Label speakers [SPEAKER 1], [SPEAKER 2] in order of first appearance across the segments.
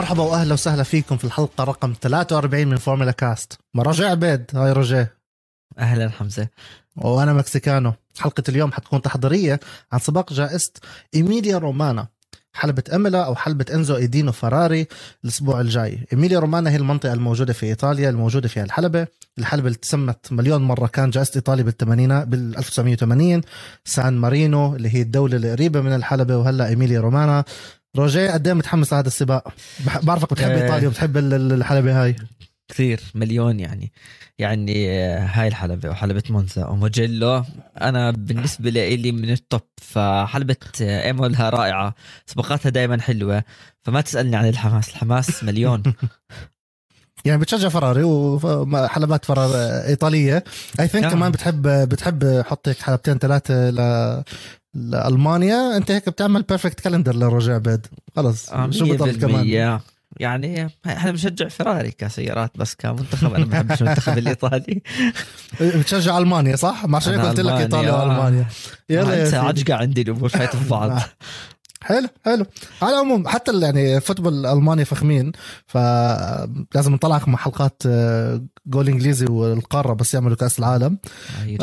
[SPEAKER 1] مرحبا واهلا وسهلا فيكم في الحلقة رقم 43 من فورمولا كاست. رجاء عبيد؟ hi رجاء
[SPEAKER 2] أهلا حمزة.
[SPEAKER 1] وأنا مكسيكانو. حلقة اليوم حتكون تحضيرية عن سباق جائزة إيميليا رومانيا حلبة إيمولا أو حلبة إنزو إي دينو فراري الأسبوع الجاي. إيميليا رومانيا هي المنطقة الموجودة في إيطاليا الموجودة فيها الحلبة. الحلبة اللي تسمت مليون مرة كان جائزة إيطاليا بالثمانينات بال 1980 سان مارينو اللي هي الدولة القريبة من الحلبة وهلا إيميليا رومانيا. رجاء قد إيه متحمس لهذا السباق؟ بعرفك بتحب
[SPEAKER 2] آه.
[SPEAKER 1] إيطاليا وبتحب الحلبة هاي.
[SPEAKER 2] كثير مليون يعني. يعني آه، هاي الحلبة وحلبة مونزا وموجيلو. أنا بالنسبة لي من ال top. فحلبة آه، إيمولا رائعة. سباقاتها دائما حلوة. فما تسألني عن الحماس. الحماس مليون.
[SPEAKER 1] يعني بتشجع فراري وحلبات فراري إيطالية. I think
[SPEAKER 2] نعم.
[SPEAKER 1] كمان بتحب بتحب حط هيك حلبتين ثلاثة لألمانيا أنت هيك بتعمل perfect calendar لرجاء عبيد خلص
[SPEAKER 2] آه،
[SPEAKER 1] شو بضل كمان
[SPEAKER 2] 100% يعني إحنا بنشجع فراري كسيارات بس كمنتخب أنا ما بحبش المنتخب الإيطالي
[SPEAKER 1] بتشجع ألمانيا صح؟ ما عشان قلت لك. إيطاليا وألمانيا يلا يا أنت.
[SPEAKER 2] عجقة عندي الأمور فايته في بعض
[SPEAKER 1] آه. حلو حلو. على العموم حتى يعني football المانيا فخمين فلازم نطلعك مع حلقات آه، جول إنجليزي والقارة بس يعملوا كأس العالم.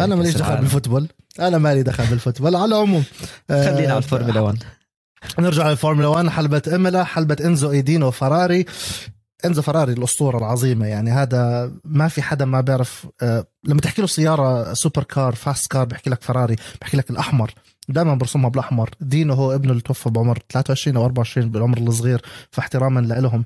[SPEAKER 1] أنا ماليش دخل بال football. أنا مالي دخل بال football. على العموم آه،
[SPEAKER 2] خلينا على الفورمولا 1
[SPEAKER 1] نرجع للفورمولا 1 حلبة إيمولا حلبة إنزو إي دينو فراري إنزو فراري الأسطورة العظيمة يعني هذا ما في حدا ما بيعرف آه، لما تحكي له سيارة super car fast car بحكي لك فراري بحكي لك الأحمر. دائما برسمها بالأحمر. دينو هو ابنه اللي توفى بعمر 23 أو 24 بالعمر الصغير فاحتراما لهم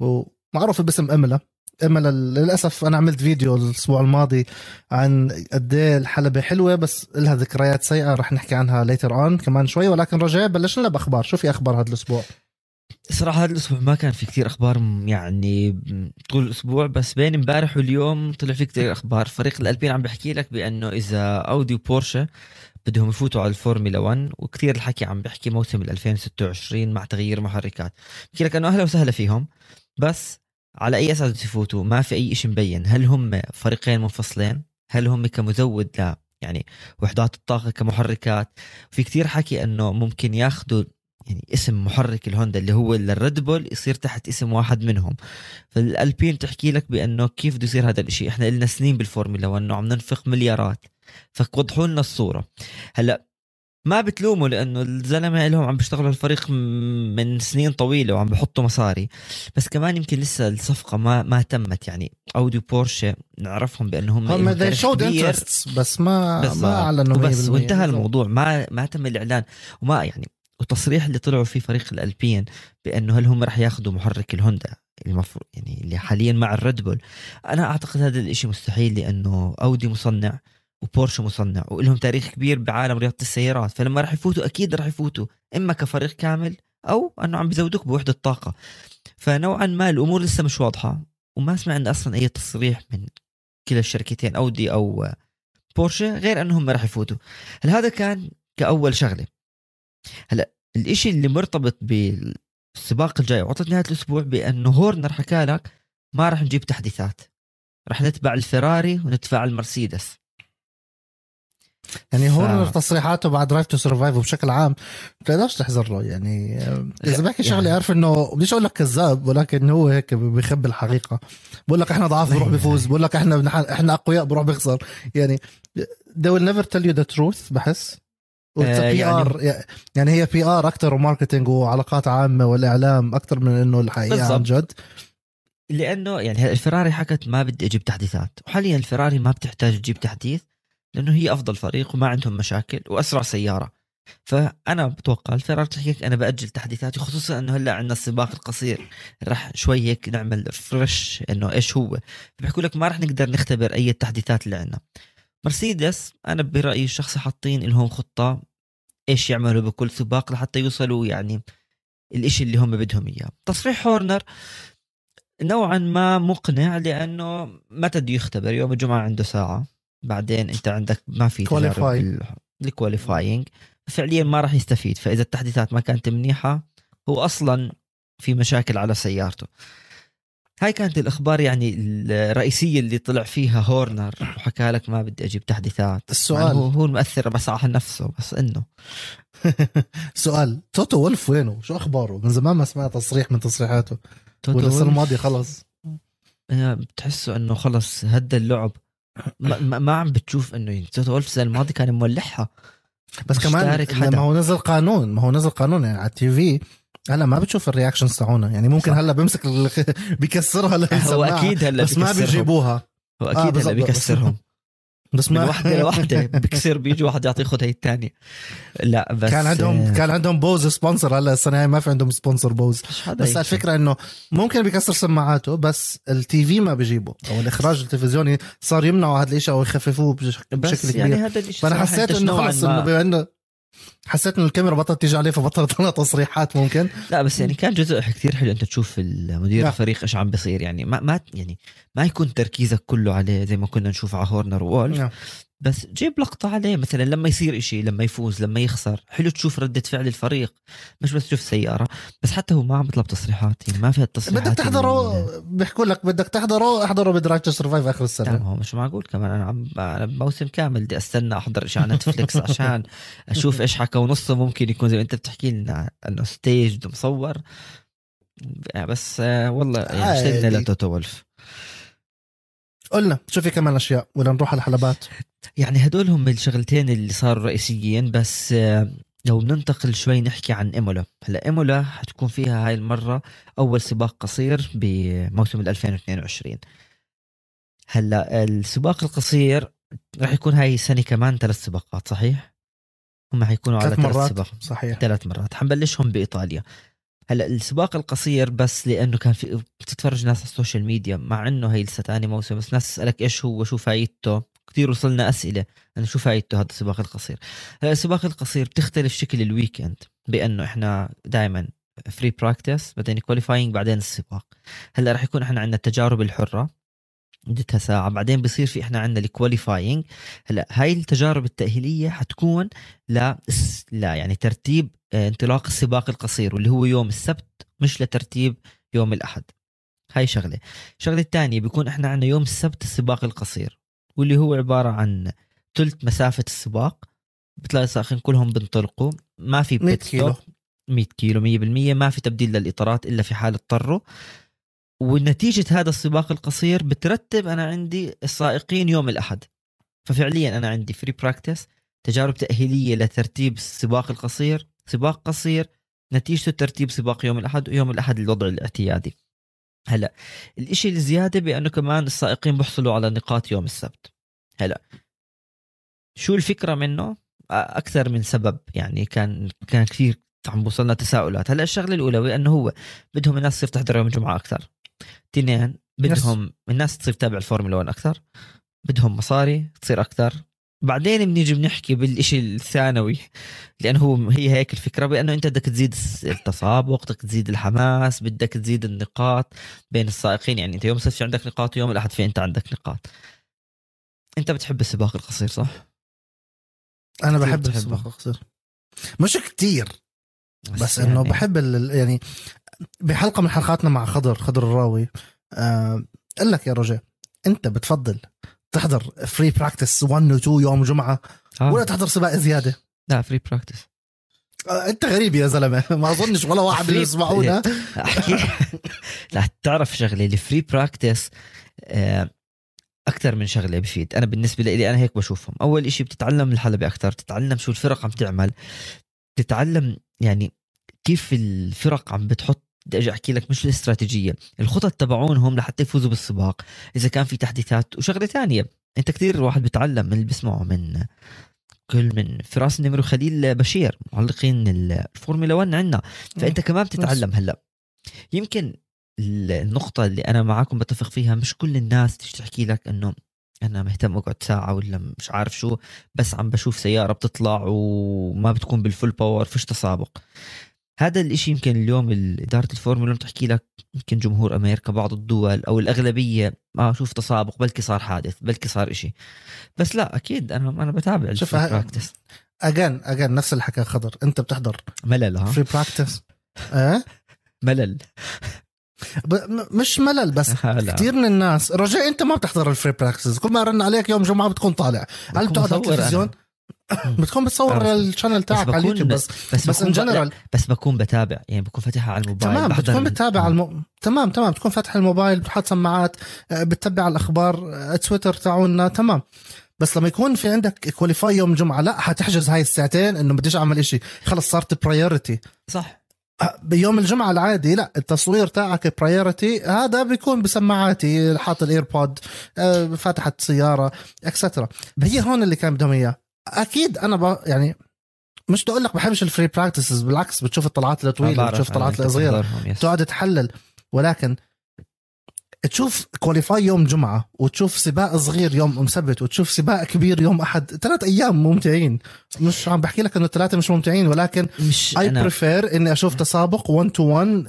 [SPEAKER 1] ومعروف باسم إيمولا إيمولا للأسف أنا عملت فيديو الأسبوع الماضي عن قد إيه الحلبة حلوة بس لها ذكريات سيئة رح نحكي عنها later on كمان شوي. ولكن رجاء بلشنا بأخبار. شو في أخبار هذا الأسبوع؟
[SPEAKER 2] صراحة هذا الأسبوع ما كان في كتير أخبار يعني طول الأسبوع بس بين امبارح واليوم طلع في كتير أخبار. فريق الألبين عم بحكي لك بأنه إذا أودي وبورشا بدهم يفوتوا على الفورمولا 1 وكتير الحكي عم بحكي موسم ال 2026 مع تغيير محركات. بحكي لك أنه أهلا وسهلا فيهم بس على أي أساس بدهم يفوتوا؟ ما في أي شيء مبين. هل هم فريقين منفصلين؟ هل هم كمزود ل يعني وحدات الطاقة كمحركات؟ في كتير حكي أنه ممكن ياخذوا يعني اسم محرك الهوندا اللي هو الريد بول يصير تحت اسم واحد منهم. فالألبين تحكي لك بأنه كيف بده يصير هذا الإشي. إحنا لنا سنين بالفورمولا وانه عم ننفق مليارات. فوضحوا لنا الصورة. هلأ ما بتلوموا لأنه الزلمة لهم عم بيشتغلوا الفريق من سنين طويلة وعم بحطوا مصاري. بس كمان يمكن لسه الصفقة ما ما تمت. يعني أودي وبورشة نعرفهم بأنهم
[SPEAKER 1] هم they showed interests بس ما
[SPEAKER 2] بالضبط.
[SPEAKER 1] ما اعلنوا 100%.
[SPEAKER 2] وانتهى. الموضوع. ما ما تم الإعلان. وما يعني والتصريح اللي طلعوا فيه فريق الألبين بأنه هل هم رح ياخذوا محرك الهوندا؟ المفروض يعني اللي حاليا مع الريد بول. أنا أعتقد هذا الإشي مستحيل لأنه أودي مصنع وبورشه مصنع ولهم تاريخ كبير بعالم رياضة السيارات. فلما رح يفوتوا أكيد رح يفوتوا. إما كفريق كامل أو أنه عم بزودوك بوحدة طاقة. فنوعا ما الأمور لسه مش واضحة وما سمعنا أصلا أي تصريح من كلا الشركتين أودي أو بورشه غير أنهم رح يفوتوا. هل هذا كان كأول شغلة؟ هلا الإشي اللي مرتبط بالسباق الجاي وعطت نهاية الأسبوع بانه هورنر حكى لك ما راح نجيب تحديثات. راح نتبع الفراري ونتبع المرسيدس.
[SPEAKER 1] يعني
[SPEAKER 2] ف-
[SPEAKER 1] هورنر تصريحاته بعد Drive to Survive وبشكل عام بتقدرش تحذر له. يعني إذا بحكي شغلة
[SPEAKER 2] يعني-
[SPEAKER 1] عارف إنه بديش أقول لك كذاب ولكن هو هيك بيخبي الحقيقة. بقول لك إحنا ضعاف بروح بيفوز بقول لك إحنا بنح- إحنا أقوياء بروح بيخسر يعني they will never tell you the truth بحس. بي
[SPEAKER 2] يعني-
[SPEAKER 1] ار يعني هي PR أكثر و marketing وعلاقات عامة والإعلام أكثر من إنه الحقيقة عن
[SPEAKER 2] بالضبط.
[SPEAKER 1] جد.
[SPEAKER 2] لأنه يعني الفراري حكت ما بدي أجيب تحديثات وحاليا الفراري ما بتحتاج تجيب تحديث لأنه هي أفضل فريق وما عندهم مشاكل وأسرع سيارة. فأنا بتوقع الفراري تحكي لك أنا بأجل تحديثاتي خصوصا إنه هلأ عندنا السباق القصير. رح شوي هيك نعمل فريش إنه إيش هو. بيحكوا لك ما رح نقدر نختبر أي التحديثات اللي عندنا. مرسيدس أنا برأيي الشخصي حاطين لهم خطة إيش يعملوا بكل سباق لحتى يوصلوا يعني الإشي اللي هم بدهم إياه. تصريح هورنر نوعا ما مقنع لأنه متى بده يختبر؟ يوم الجمعة عنده ساعة. بعدين أنت عندك ما في الكواليفاينج فعليا ما راح يستفيد. فإذا التحديثات ما كانت منيحة هو أصلا في مشاكل على سيارته. هاي كانت الأخبار يعني الرئيسية اللي طلع فيها هورنر. وحكى لك ما بدي أجيب تحديثات.
[SPEAKER 1] السؤال.
[SPEAKER 2] هو هو المؤثر بس على نفسه بس إنه.
[SPEAKER 1] سؤال. توتو ولف وينه؟ شو أخباره؟ من زمان ما سمعت تصريح من تصريحاته.
[SPEAKER 2] توتو
[SPEAKER 1] ولا السنة
[SPEAKER 2] وولف،
[SPEAKER 1] الماضية خلص.
[SPEAKER 2] آه، بتحسه إنه خلص هدى اللعب. ما, ما- عم بتشوف إنه توتو وولف السنة الماضية كان مولعها.
[SPEAKER 1] بس كمان
[SPEAKER 2] حدا.
[SPEAKER 1] ما هو نزل قانون ما هو نزل قانون يعني على ال TV هلا ما بتشوف ال reactions تاعونا يعني ممكن
[SPEAKER 2] صح.
[SPEAKER 1] هلا بيمسك ال- بيكسرها
[SPEAKER 2] هو أكيد هلا
[SPEAKER 1] بس ما. بيجيبوها
[SPEAKER 2] هو
[SPEAKER 1] آه،
[SPEAKER 2] أكيد هلا
[SPEAKER 1] بالضبط.
[SPEAKER 2] بيكسرهم
[SPEAKER 1] بس
[SPEAKER 2] من
[SPEAKER 1] ما
[SPEAKER 2] وحده لوحده بكسر بيجي واحد يعطيه خذ هي الثانية لا بس
[SPEAKER 1] كان عندهم
[SPEAKER 2] آه،
[SPEAKER 1] كان عندهم Bose sponsor هلا السنة هاي ما في عندهم
[SPEAKER 2] sponsor Bose
[SPEAKER 1] بس
[SPEAKER 2] هيك.
[SPEAKER 1] الفكرة إنه ممكن بيكسر سماعاته بس ال TV ما بيجيبه أو الإخراج التلفزيوني صار يمنعوا هذا الشيء أو يخففوه بش- بشكل
[SPEAKER 2] بس
[SPEAKER 1] كبير
[SPEAKER 2] يعني هذا الشيء فأنا
[SPEAKER 1] حسيت
[SPEAKER 2] إنه
[SPEAKER 1] خلص
[SPEAKER 2] ما.
[SPEAKER 1] إنه بما إنه حسيت إنه الكاميرا بطلت تيجي عليه فبطلت طلع تصريحات ممكن
[SPEAKER 2] لا بس يعني كان جزء كثير حلو أنت تشوف المدير
[SPEAKER 1] نعم.
[SPEAKER 2] الفريق إيش عم بيصير يعني ما ما يعني ما يكون تركيزك كله عليه زي ما كنا نشوف على هورنر وولف
[SPEAKER 1] نعم.
[SPEAKER 2] بس جيب لقطة عليه مثلا لما يصير إشي لما يفوز لما يخسر. حلو تشوف ردة فعل الفريق مش بس تشوف سيارة بس حتى هو ما عم بيطلب تصريحات يعني ما في التصريحات
[SPEAKER 1] بدك تحضره بيحكوا لك بدك تحضره احضره ب Drive to Survive آخر
[SPEAKER 2] لا
[SPEAKER 1] السنة.
[SPEAKER 2] ما هو مش معقول كمان. أنا عم أنا بموسم كامل بدي أستنى أحضر شيء على نتفليكس عشان أشوف إيش حكى ونصه ممكن يكون زي ما أنت بتحكي لنا إنه stage مصور بس آه، والله يعني. اشتقنا لتوتو وولف.
[SPEAKER 1] قلنا شو في كمان أشياء ولا نروح على الحلبات؟
[SPEAKER 2] يعني هدول هم الشغلتين اللي صاروا رئيسيين بس آه، لو بننتقل شوي نحكي عن إيمولا. هلأ إيمولا حتكون فيها هاي المرة أول سباق قصير بموسم ال 2022 هلأ السباق القصير راح يكون هاي السنة كمان ثلاث سباقات صحيح؟ هم حيكونوا على
[SPEAKER 1] ثلاث
[SPEAKER 2] ثلاث
[SPEAKER 1] مرات
[SPEAKER 2] سباق.
[SPEAKER 1] صحيح.
[SPEAKER 2] ثلاث مرات. حنبلشهم بإيطاليا. هلا السباق القصير بس لأنه كان في بتتفرج ناس على ال social media مع إنه هي لسه ثاني موسم بس ناس تسألك إيش هو شو فايدته؟ كثير وصلنا أسئلة إنه شو فايدته هذا السباق القصير. هلا السباق القصير بتختلف شكل ال weekend بأنه إحنا دائما free practice بعدين qualifying بعدين السباق. هلا رح يكون إحنا عندنا التجارب الحرة مدتها ساعة. بعدين بصير في إحنا عندنا ال qualifying هلأ هاي التجارب التأهيلية حتكون لا لا يعني ترتيب آه، انطلاق السباق القصير واللي هو يوم السبت مش لترتيب يوم الأحد. هاي شغلة. الشغلة الثانية بيكون إحنا عندنا يوم السبت السباق القصير واللي هو عبارة عن ثلث مسافة السباق. بتلاقي السائقين كلهم بنطلقوا. ما في
[SPEAKER 1] 100
[SPEAKER 2] pit
[SPEAKER 1] كيلو.
[SPEAKER 2] stop. 100 كيلو 100% ما في تبديل للإطارات إلا في حال اضطروا. ونتيجة هذا السباق القصير بترتب أنا عندي السائقين يوم الأحد. ففعليا أنا عندي free practice تجارب تأهيلية لترتيب السباق القصير سباق قصير نتيجته ترتيب سباق يوم الأحد ويوم الأحد الوضع الاعتيادي. هلا الإشي الزيادة بأنه كمان السائقين بيحصلوا على نقاط يوم السبت. هلا شو الفكرة منه؟ أكثر من سبب يعني كان كان كثير عم بوصلنا تساؤلات. هلا الشغلة الأولى بانه هو بدهم الناس تصير تحضر يوم الجمعة أكثر. اثنين بدهم الناس تصير تتابع الفورمولا 1 أكثر بدهم مصاري تصير أكثر. بعدين بنيجي بنحكي بالإشي الثانوي لأنه هو هي هيك الفكرة بأنه أنت بدك تزيد التسابق بدك تزيد الحماس بدك تزيد النقاط بين السائقين. يعني أنت يوم السبت في عندك نقاط ويوم الأحد في أنت عندك نقاط. أنت بتحب السباق القصير صح؟ أنا
[SPEAKER 1] بحب. السباق القصير. مش كتير بس
[SPEAKER 2] يعني
[SPEAKER 1] إنه بحب ال- يعني بحلقة من حلقاتنا مع خضر خضر الراوي. آه، قال لك يا رجاء أنت بتفضل تحضر free practice 1 و 2 يوم جمعة
[SPEAKER 2] آه.
[SPEAKER 1] ولا تحضر سباق زيادة؟
[SPEAKER 2] لا free practice
[SPEAKER 1] آه، أنت غريب يا زلمة. ما أظنش ولا واحد اللي يسمعونا.
[SPEAKER 2] أحكي. لا تعرف شغله ال free practice أكثر من شغلة بفيد. أنا بالنسبة لي أنا هيك بشوفهم. أول إشي بتتعلم الحلبة أكثر تتعلم شو الفرق عم تعمل تتعلم يعني كيف الفرق عم بتحط بدي أجي أحكي لك مش الاستراتيجية. الخطط تبعونهم لحتى يفوزوا بالسباق إذا كان في تحديثات وشغلة تانية أنت كثير واحد بتعلم من اللي بسمعه من كل من فراس النمر خليل بشير معلقين الفورمولا 1 عندنا. فأنت كمان بتتعلم هلأ. يمكن النقطة اللي أنا معاكم بتفق فيها مش كل الناس تيجي تحكي لك إنه أنا مهتم أقعد ساعة ولا مش عارف شو بس عم بشوف سيارة بتطلع وما بتكون بال full power فيش تسابق. هذا الإشي يمكن اليوم إدارة الفورمولا بتحكي لك يمكن جمهور أمريكا بعض الدول أو الأغلبية ما شوف تسابق بلكي صار حادث بلكي صار إشي. بس لا أكيد أنا أنا بتابع
[SPEAKER 1] شوف،
[SPEAKER 2] practice
[SPEAKER 1] again again نفس اللي حكى خضر. أنت بتحضر.
[SPEAKER 2] ملل ها؟
[SPEAKER 1] free practice أه؟
[SPEAKER 2] ملل.
[SPEAKER 1] مش ملل بس
[SPEAKER 2] لا.
[SPEAKER 1] كثير من الناس رجاء أنت ما بتحضر ال free practices كل ما رن عليك يوم جمعة بتكون طالع. هل بتقعد على التلفزيون؟ بتكون بتصور
[SPEAKER 2] آه.
[SPEAKER 1] ال channel تاعك على اليوتيوب بس
[SPEAKER 2] بس
[SPEAKER 1] بس
[SPEAKER 2] بكون in
[SPEAKER 1] general
[SPEAKER 2] بس بكون بتابع يعني بكون فاتحها على الموبايل
[SPEAKER 1] تمام بتكون بتتابع على الم... تمام تمام بتكون فاتح الموبايل بتحط سماعات آه، بتتبع الأخبار آه، تويتر تاعونا تمام. بس لما يكون في عندك qualify يوم جمعة لا حتحجز هاي الساعتين إنه بديش أعمل إشي. خلص صارت priority
[SPEAKER 2] صح.
[SPEAKER 1] بيوم الجمعة العادي لا التصوير تاعك priority هذا بيكون بسماعاتي حاط ال AirPod آه، فتحت سيارة extra هي هون اللي كان بدهم إياه. أكيد أنا ب... يعني مش بدي أقول لك بحبش ال free practices بالعكس بتشوف الطلعات
[SPEAKER 2] الطويلة
[SPEAKER 1] بتشوف الطلعات
[SPEAKER 2] أنت
[SPEAKER 1] الصغيره
[SPEAKER 2] بتحضرهم، yes.
[SPEAKER 1] تقعد تحلل ولكن تشوف qualify يوم جمعة وتشوف سباق صغير يوم سبت وتشوف سباق كبير يوم أحد ثلاث أيام ممتعين. مش عم بحكي لك إنه الثلاثة مش ممتعين ولكن
[SPEAKER 2] مش I
[SPEAKER 1] prefer إني أشوف تسابق 1 to 1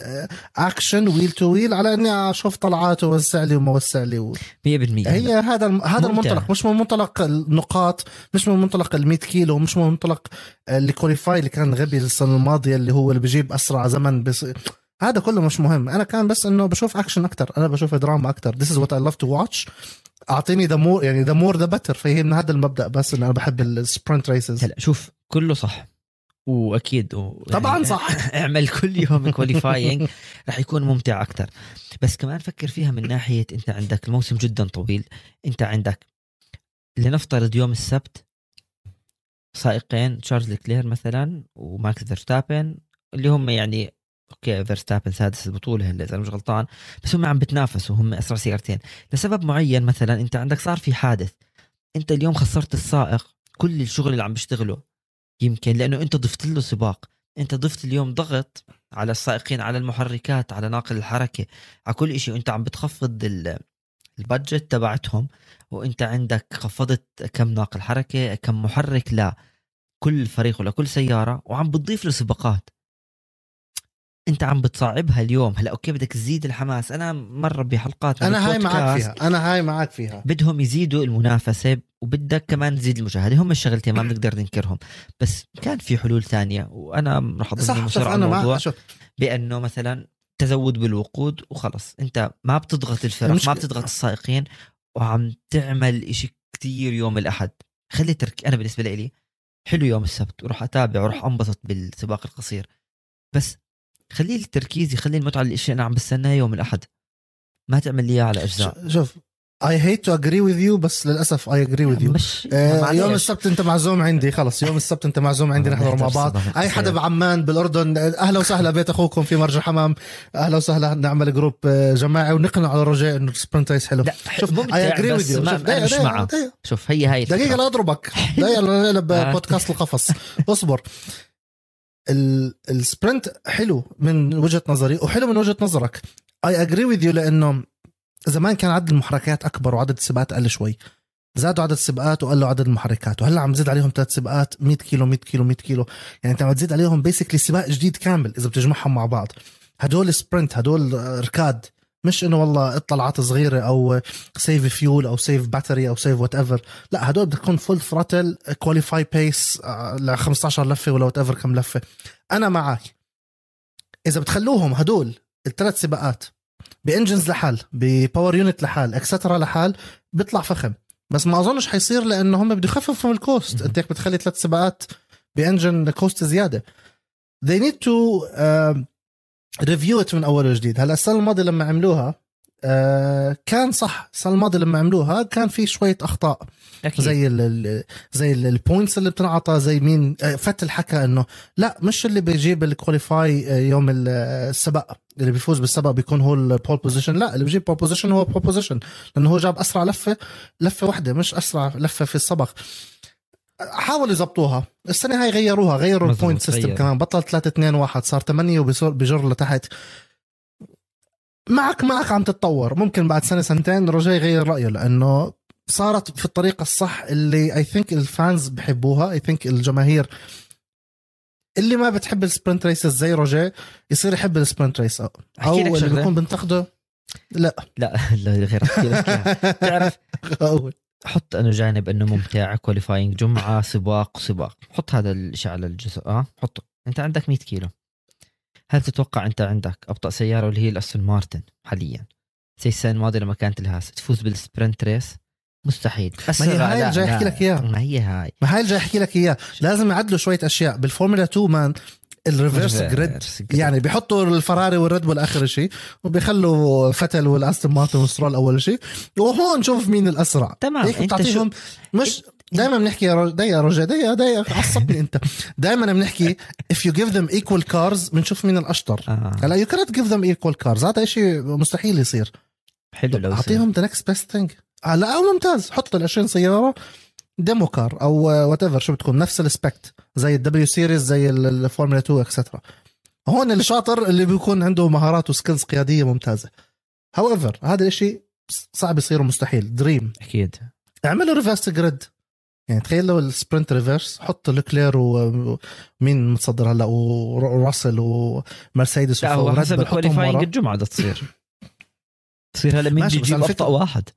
[SPEAKER 1] action wheel to wheel على إني أشوف طلعات ووسع لي وما وسع لي. و...
[SPEAKER 2] 100%
[SPEAKER 1] هي هذا الم- هذا
[SPEAKER 2] ممتع.
[SPEAKER 1] المنطلق مش من منطلق النقاط مش من منطلق ال 100 كيلو مش من منطلق ال qualify اللي كان غبي السنة الماضية اللي هو اللي بجيب أسرع زمن بس هذا كله مش مهم. أنا كان بس إنه بشوف اكشن أكتر. أنا بشوف دراما أكتر. This is what I love to watch. أعطيني the more يعني the more the better فهي من هذا المبدأ بس إنه أنا بحب ال sprint races
[SPEAKER 2] هلا شوف كله صح. وأكيد و...
[SPEAKER 1] طبعاً
[SPEAKER 2] يعني
[SPEAKER 1] صح.
[SPEAKER 2] اعمل كل يوم qualifying رح يكون ممتع أكثر بس كمان فكر فيها من ناحية أنت عندك الموسم جدا طويل. أنت عندك لنفترض يوم السبت سائقين تشارلز لكلير مثلا وماكس فيرستابن اللي هم يعني okay فيرستابن سادس البطولة هلا إذا مش غلطان. بس هم عم بتنافسوا هم أسرع سيارتين. لسبب معين مثلا أنت عندك صار في حادث. أنت اليوم خسرت السائق كل الشغل اللي عم بيشتغله يمكن لأنه أنت ضفت له سباق. أنت ضفت اليوم ضغط على السائقين على المحركات على ناقل الحركة على كل شيء وأنت عم بتخفض ال- ال budget تبعتهم. وأنت عندك خفضت كم ناقل حركة كم محرك لكل فريق ولكل سيارة. وعم بتضيف له سباقات. انت عم بتصعبها اليوم. هلا okay بدك تزيد الحماس. أنا مرة بحلقات
[SPEAKER 1] أنا هاي معك فيها. أنا هاي معك فيها.
[SPEAKER 2] بدهم يزيدوا المنافسة وبدك كمان تزيد المشاهدة. هم الشغلتين ما بنقدر ننكرهم. بس كان في حلول ثانية وأنا راح المصر
[SPEAKER 1] شوف
[SPEAKER 2] على
[SPEAKER 1] أنا
[SPEAKER 2] الموضوع بأنه مثلا تزود بالوقود وخلص. أنت ما بتضغط الفرق ما بتضغط السائقين وعم تعمل إشي كتير يوم الأحد. خلي ترك أنا بالنسبة لي حلو يوم السبت وراح أتابع وراح أنبسط بالسباق القصير. بس خلي التركيز يخلي المتعة الاشي أنا عم بستناه يوم الأحد ما تعمل لي إياه على
[SPEAKER 1] أجزاء. شوف I hate to agree with you بس للأسف you.
[SPEAKER 2] مش
[SPEAKER 1] آه
[SPEAKER 2] معلش.
[SPEAKER 1] يوم السبت أنت معزوم عندي خلص. يوم السبت أنت معزوم عندي نحضر مع بعض. أي حدا. بعمان بالأردن أهلا وسهلا بيت أخوكم في مرج حمام أهلا وسهلا نعمل group آه، جماعي ونقنع على روجيه إنه ال sprint race حلو.
[SPEAKER 2] لا
[SPEAKER 1] شوف you.
[SPEAKER 2] ما
[SPEAKER 1] شوف
[SPEAKER 2] أنا مش معه. شوف هي هاي الفكرة.
[SPEAKER 1] دقيقة لا أضربك. دقيقة لا نقلب
[SPEAKER 2] آه.
[SPEAKER 1] بودكاست القفص. اصبر. ال sprint حلو من وجهة نظري وحلو من وجهة نظرك. I agree with you لأنه زمان كان عدد المحركات أكبر وعدد السباقات أقل شوي. زادوا عدد السباقات وقلوا عدد المحركات وهلأ عم تزيد عليهم ثلاث سباقات 100 كيلو 100 كيلو 100 كيلو. يعني أنت عم تزيد عليهم basically سباق جديد كامل إذا بتجمعهم مع بعض. هدول sprint هدول ركاد. مش إنه والله اطلعات صغيرة أو save fuel أو save battery أو save whatever لا هدول بدك تكون full throttle qualify pace ل 15 لفة ولا whatever كم لفة. أنا معك إذا بتخلوهم هدول الثلاث سباقات ب engines لحال ب power unit لحال extra لحال بيطلع فخم. بس ما أظنش حيصير لأنه هم بده يخففوا من ال
[SPEAKER 2] cost.
[SPEAKER 1] أنت هيك بتخلي ثلاث سباقات ب engine cost زيادة. They need to uh, it من اول وجديد. هلا السنة الماضية لما عملوها آه كان صح. السنة الماضية لما عملوها كان في شوية أخطاء.
[SPEAKER 2] أكيد.
[SPEAKER 1] زي ال ال زي ال points اللي بتنعطى زي مين آه، فيتل حكى إنه لا مش اللي بيجيب ال qualify آه، يوم آه، السباق. اللي بيفوز بالسباق بيكون هو ال pole position لا اللي بيجيب pole position هو pole position لأنه هو جاب أسرع لفة لفة واحدة مش أسرع لفة في السبق حاولوا يظبطوها السنة هاي غيروها غيروا ال point
[SPEAKER 2] system.
[SPEAKER 1] كمان بطل 3 2 1 صار 8 وبجر لتحت معك معك عم تتطور ممكن بعد سنة سنتين روجيه يغير رأيه لأنه صارت في الطريقة الصح اللي I think ال fans بحبوها I think الجماهير اللي ما بتحب ال sprint races زي روجيه يصير يحب ال sprint
[SPEAKER 2] race أو
[SPEAKER 1] اللي. بيكون بنتقده لا
[SPEAKER 2] لا لا غير أحكي لك. تعرف. حط أنه جانب أنه ممتع qualifying جمعة سباق سباق. حط هذا الشيء على الجزء آه؟ حطه. أنت عندك 100 كيلو. هل تتوقع أنت عندك أبطأ سيارة واللي هي الأستون مارتن حاليا؟ زي السنة الماضيه لما كانت الهاس تفوز بال sprint race مستحيل.
[SPEAKER 1] ما هي هاي اللي جاي. أحكي لك إياها.
[SPEAKER 2] ما هي هاي.
[SPEAKER 1] ما هاي اللي جاي أحكي لك اياه لازم يعدلوا شوية أشياء. بالفورمولا 2 مان ال reverse grid يعني بيحطوا الفراري والريد بول آخر شيء وبيخلوا فيتل والأستون مارتن والسترول أول شيء وهون نشوف مين الأسرع.
[SPEAKER 2] تمام.
[SPEAKER 1] هيك بتعطيهم مش دائما بنحكي يا رجل دي دي عصبني أنت. دائما بنحكي if you give them equal cars بنشوف مين الأشطر.
[SPEAKER 2] آه.
[SPEAKER 1] هلأ you cannot give them equal cars هذا شيء مستحيل يصير.
[SPEAKER 2] حلو لو.
[SPEAKER 1] أعطيهم the next best thing لا أو ممتاز. حط ال 20 سيارة. demo car أو whatever شو بتكون نفس ال spec زي ال W Series زي ال- الفورمولا 2 etcetera هون الشاطر اللي بيكون عنده مهارات و skills قيادية ممتازة. however هذا الشيء صعب يصير ومستحيل. dream
[SPEAKER 2] أكيد.
[SPEAKER 1] اعملوا reverse grid يعني تخيل لو ال sprint reverse حط لوكلير ومين متصدر هلا؟ وراسل ومرسيدس
[SPEAKER 2] لا هو حسب ال
[SPEAKER 1] qualifying.
[SPEAKER 2] الجمعة بدها تصير. تصير هلا مين
[SPEAKER 1] ماشي،
[SPEAKER 2] بده
[SPEAKER 1] بس
[SPEAKER 2] يجيب
[SPEAKER 1] على
[SPEAKER 2] أبطأ واحد؟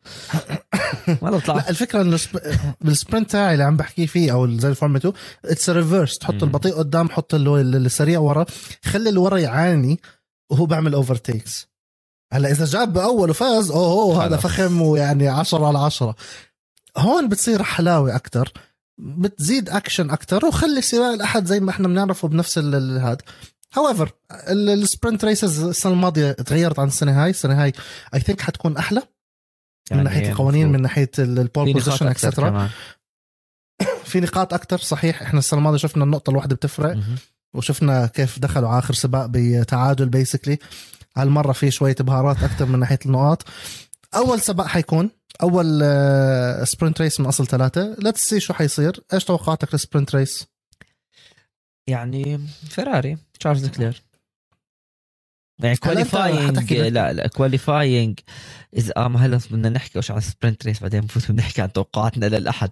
[SPEAKER 2] ما بطلع.
[SPEAKER 1] لا الفكرة إنه سب... بال sprint تاعي اللي عم بحكي فيه أو زي الفورمولا 2 it's reverse تحط. البطيء قدام حط اللي هو السريع ورا. خلي اللي ورا يعاني وهو بيعمل overtakes هلا إذا جاب بأول وفاز أوه, أوه هذا. فخم ويعني 10 على 10 هون بتصير حلاوة أكثر بتزيد اكشن أكثر وخلي سباق الأحد زي ما إحنا بنعرفه بنفس هذا however ال sprint races السنة الماضية تغيرت عن السنة هاي. السنة هاي I think حتكون أحلى من ناحية القوانين من ناحية ال pole position extra في نقاط أكثر صحيح إحنا السنة الماضية شفنا النقطة الواحدة بتفرق وشفنا كيف دخلوا على آخر سباق بتعادل basically هالمرة في شوية بهارات أكثر من ناحية النقاط. أول سباق حيكون أول آه، sprint race من أصل ثلاثة. let's see شو حيصير. إيش توقعاتك لل sprint race
[SPEAKER 2] يعني فيراري تشارلز لوكلير. يعني
[SPEAKER 1] qualifying
[SPEAKER 2] لا لا qualifying اذا آه ما هلا بدنا نحكي وش عن sprint race بعدين بنفوت بنحكي عن توقعاتنا للأحد.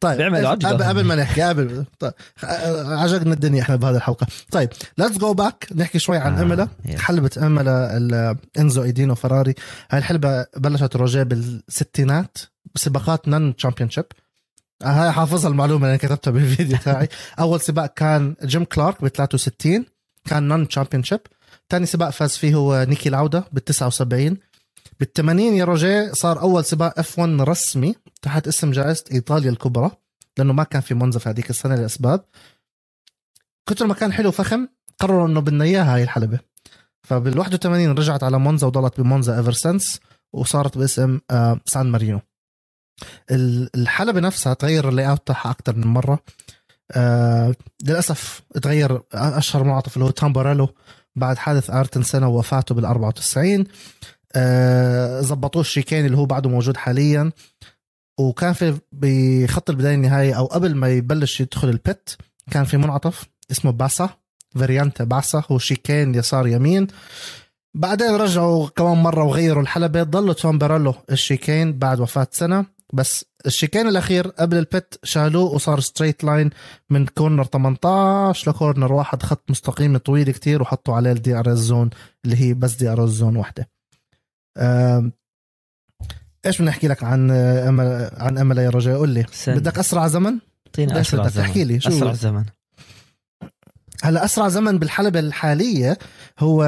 [SPEAKER 1] طيب
[SPEAKER 2] عجقة.
[SPEAKER 1] قبل, قبل ما نحكي قبل طيب عجقنا الدنيا إحنا بهذه الحلقة. طيب let's go back نحكي شوي عن
[SPEAKER 2] آه،
[SPEAKER 1] ايمولا
[SPEAKER 2] yes.
[SPEAKER 1] حلبة ايمولا إنزو إي دينو فراري هاي الحلبة بلشت روجيه بالستينات بسباقات non championship هاي حافظها المعلومة اللي كتبتها بالفيديو تاعي. أول سباق كان جيم كلارك ب 63 كان non championship ثاني سباق فاز فيه هو نيكي لاودا بال 79 بال 80 يا روجيه صار أول سباق F1 رسمي تحت اسم جائزة إيطاليا الكبرى لأنه ما كان في مونزا في هذيك السنة لأسباب كتر ما كان حلو فخم قرروا إنه بدنا إياها هاي الحلبة. فبال 81 رجعت على مونزا وضلت بمونزا ever since وصارت باسم آه، سان مارينو. ال- الحلبة نفسها تغير ال layout تاعها أكثر من مرة. آه للأسف تغير أشهر منعطف اللي هو تامبوريلو بعد حادث ايرتون سينا ووفاته بال 94 آه زبطوه ال chicane اللي هو بعده موجود حاليا. وكان في بخط البداية النهائي أو قبل ما يبلش يدخل ال pit كان في منعطف اسمه باسا Variante Bassa هو chicane يسار يمين. بعدين رجعوا كمان مرة وغيروا الحلبة. ضلوا تامبوريلو ال chicane بعد وفاة سينا بس ال chicane الأخير قبل ال pit شالوه وصار straight line من corner 18 ل corner واحد خط مستقيم طويل كتير وحطوا عليه ال DRS zone اللي هي بس DRS zone واحدة. أم، إيش بدنا نحكي لك عن إيمولا عن إيمولا يا رجاء؟ قول لي.
[SPEAKER 2] سن.
[SPEAKER 1] بدك أسرع زمن؟
[SPEAKER 2] اعطينا
[SPEAKER 1] ليش
[SPEAKER 2] أسرع
[SPEAKER 1] بدك؟
[SPEAKER 2] زمن.
[SPEAKER 1] تحكي لي شو؟
[SPEAKER 2] أسرع زمن.
[SPEAKER 1] هلا أسرع زمن بالحلبة الحالية هو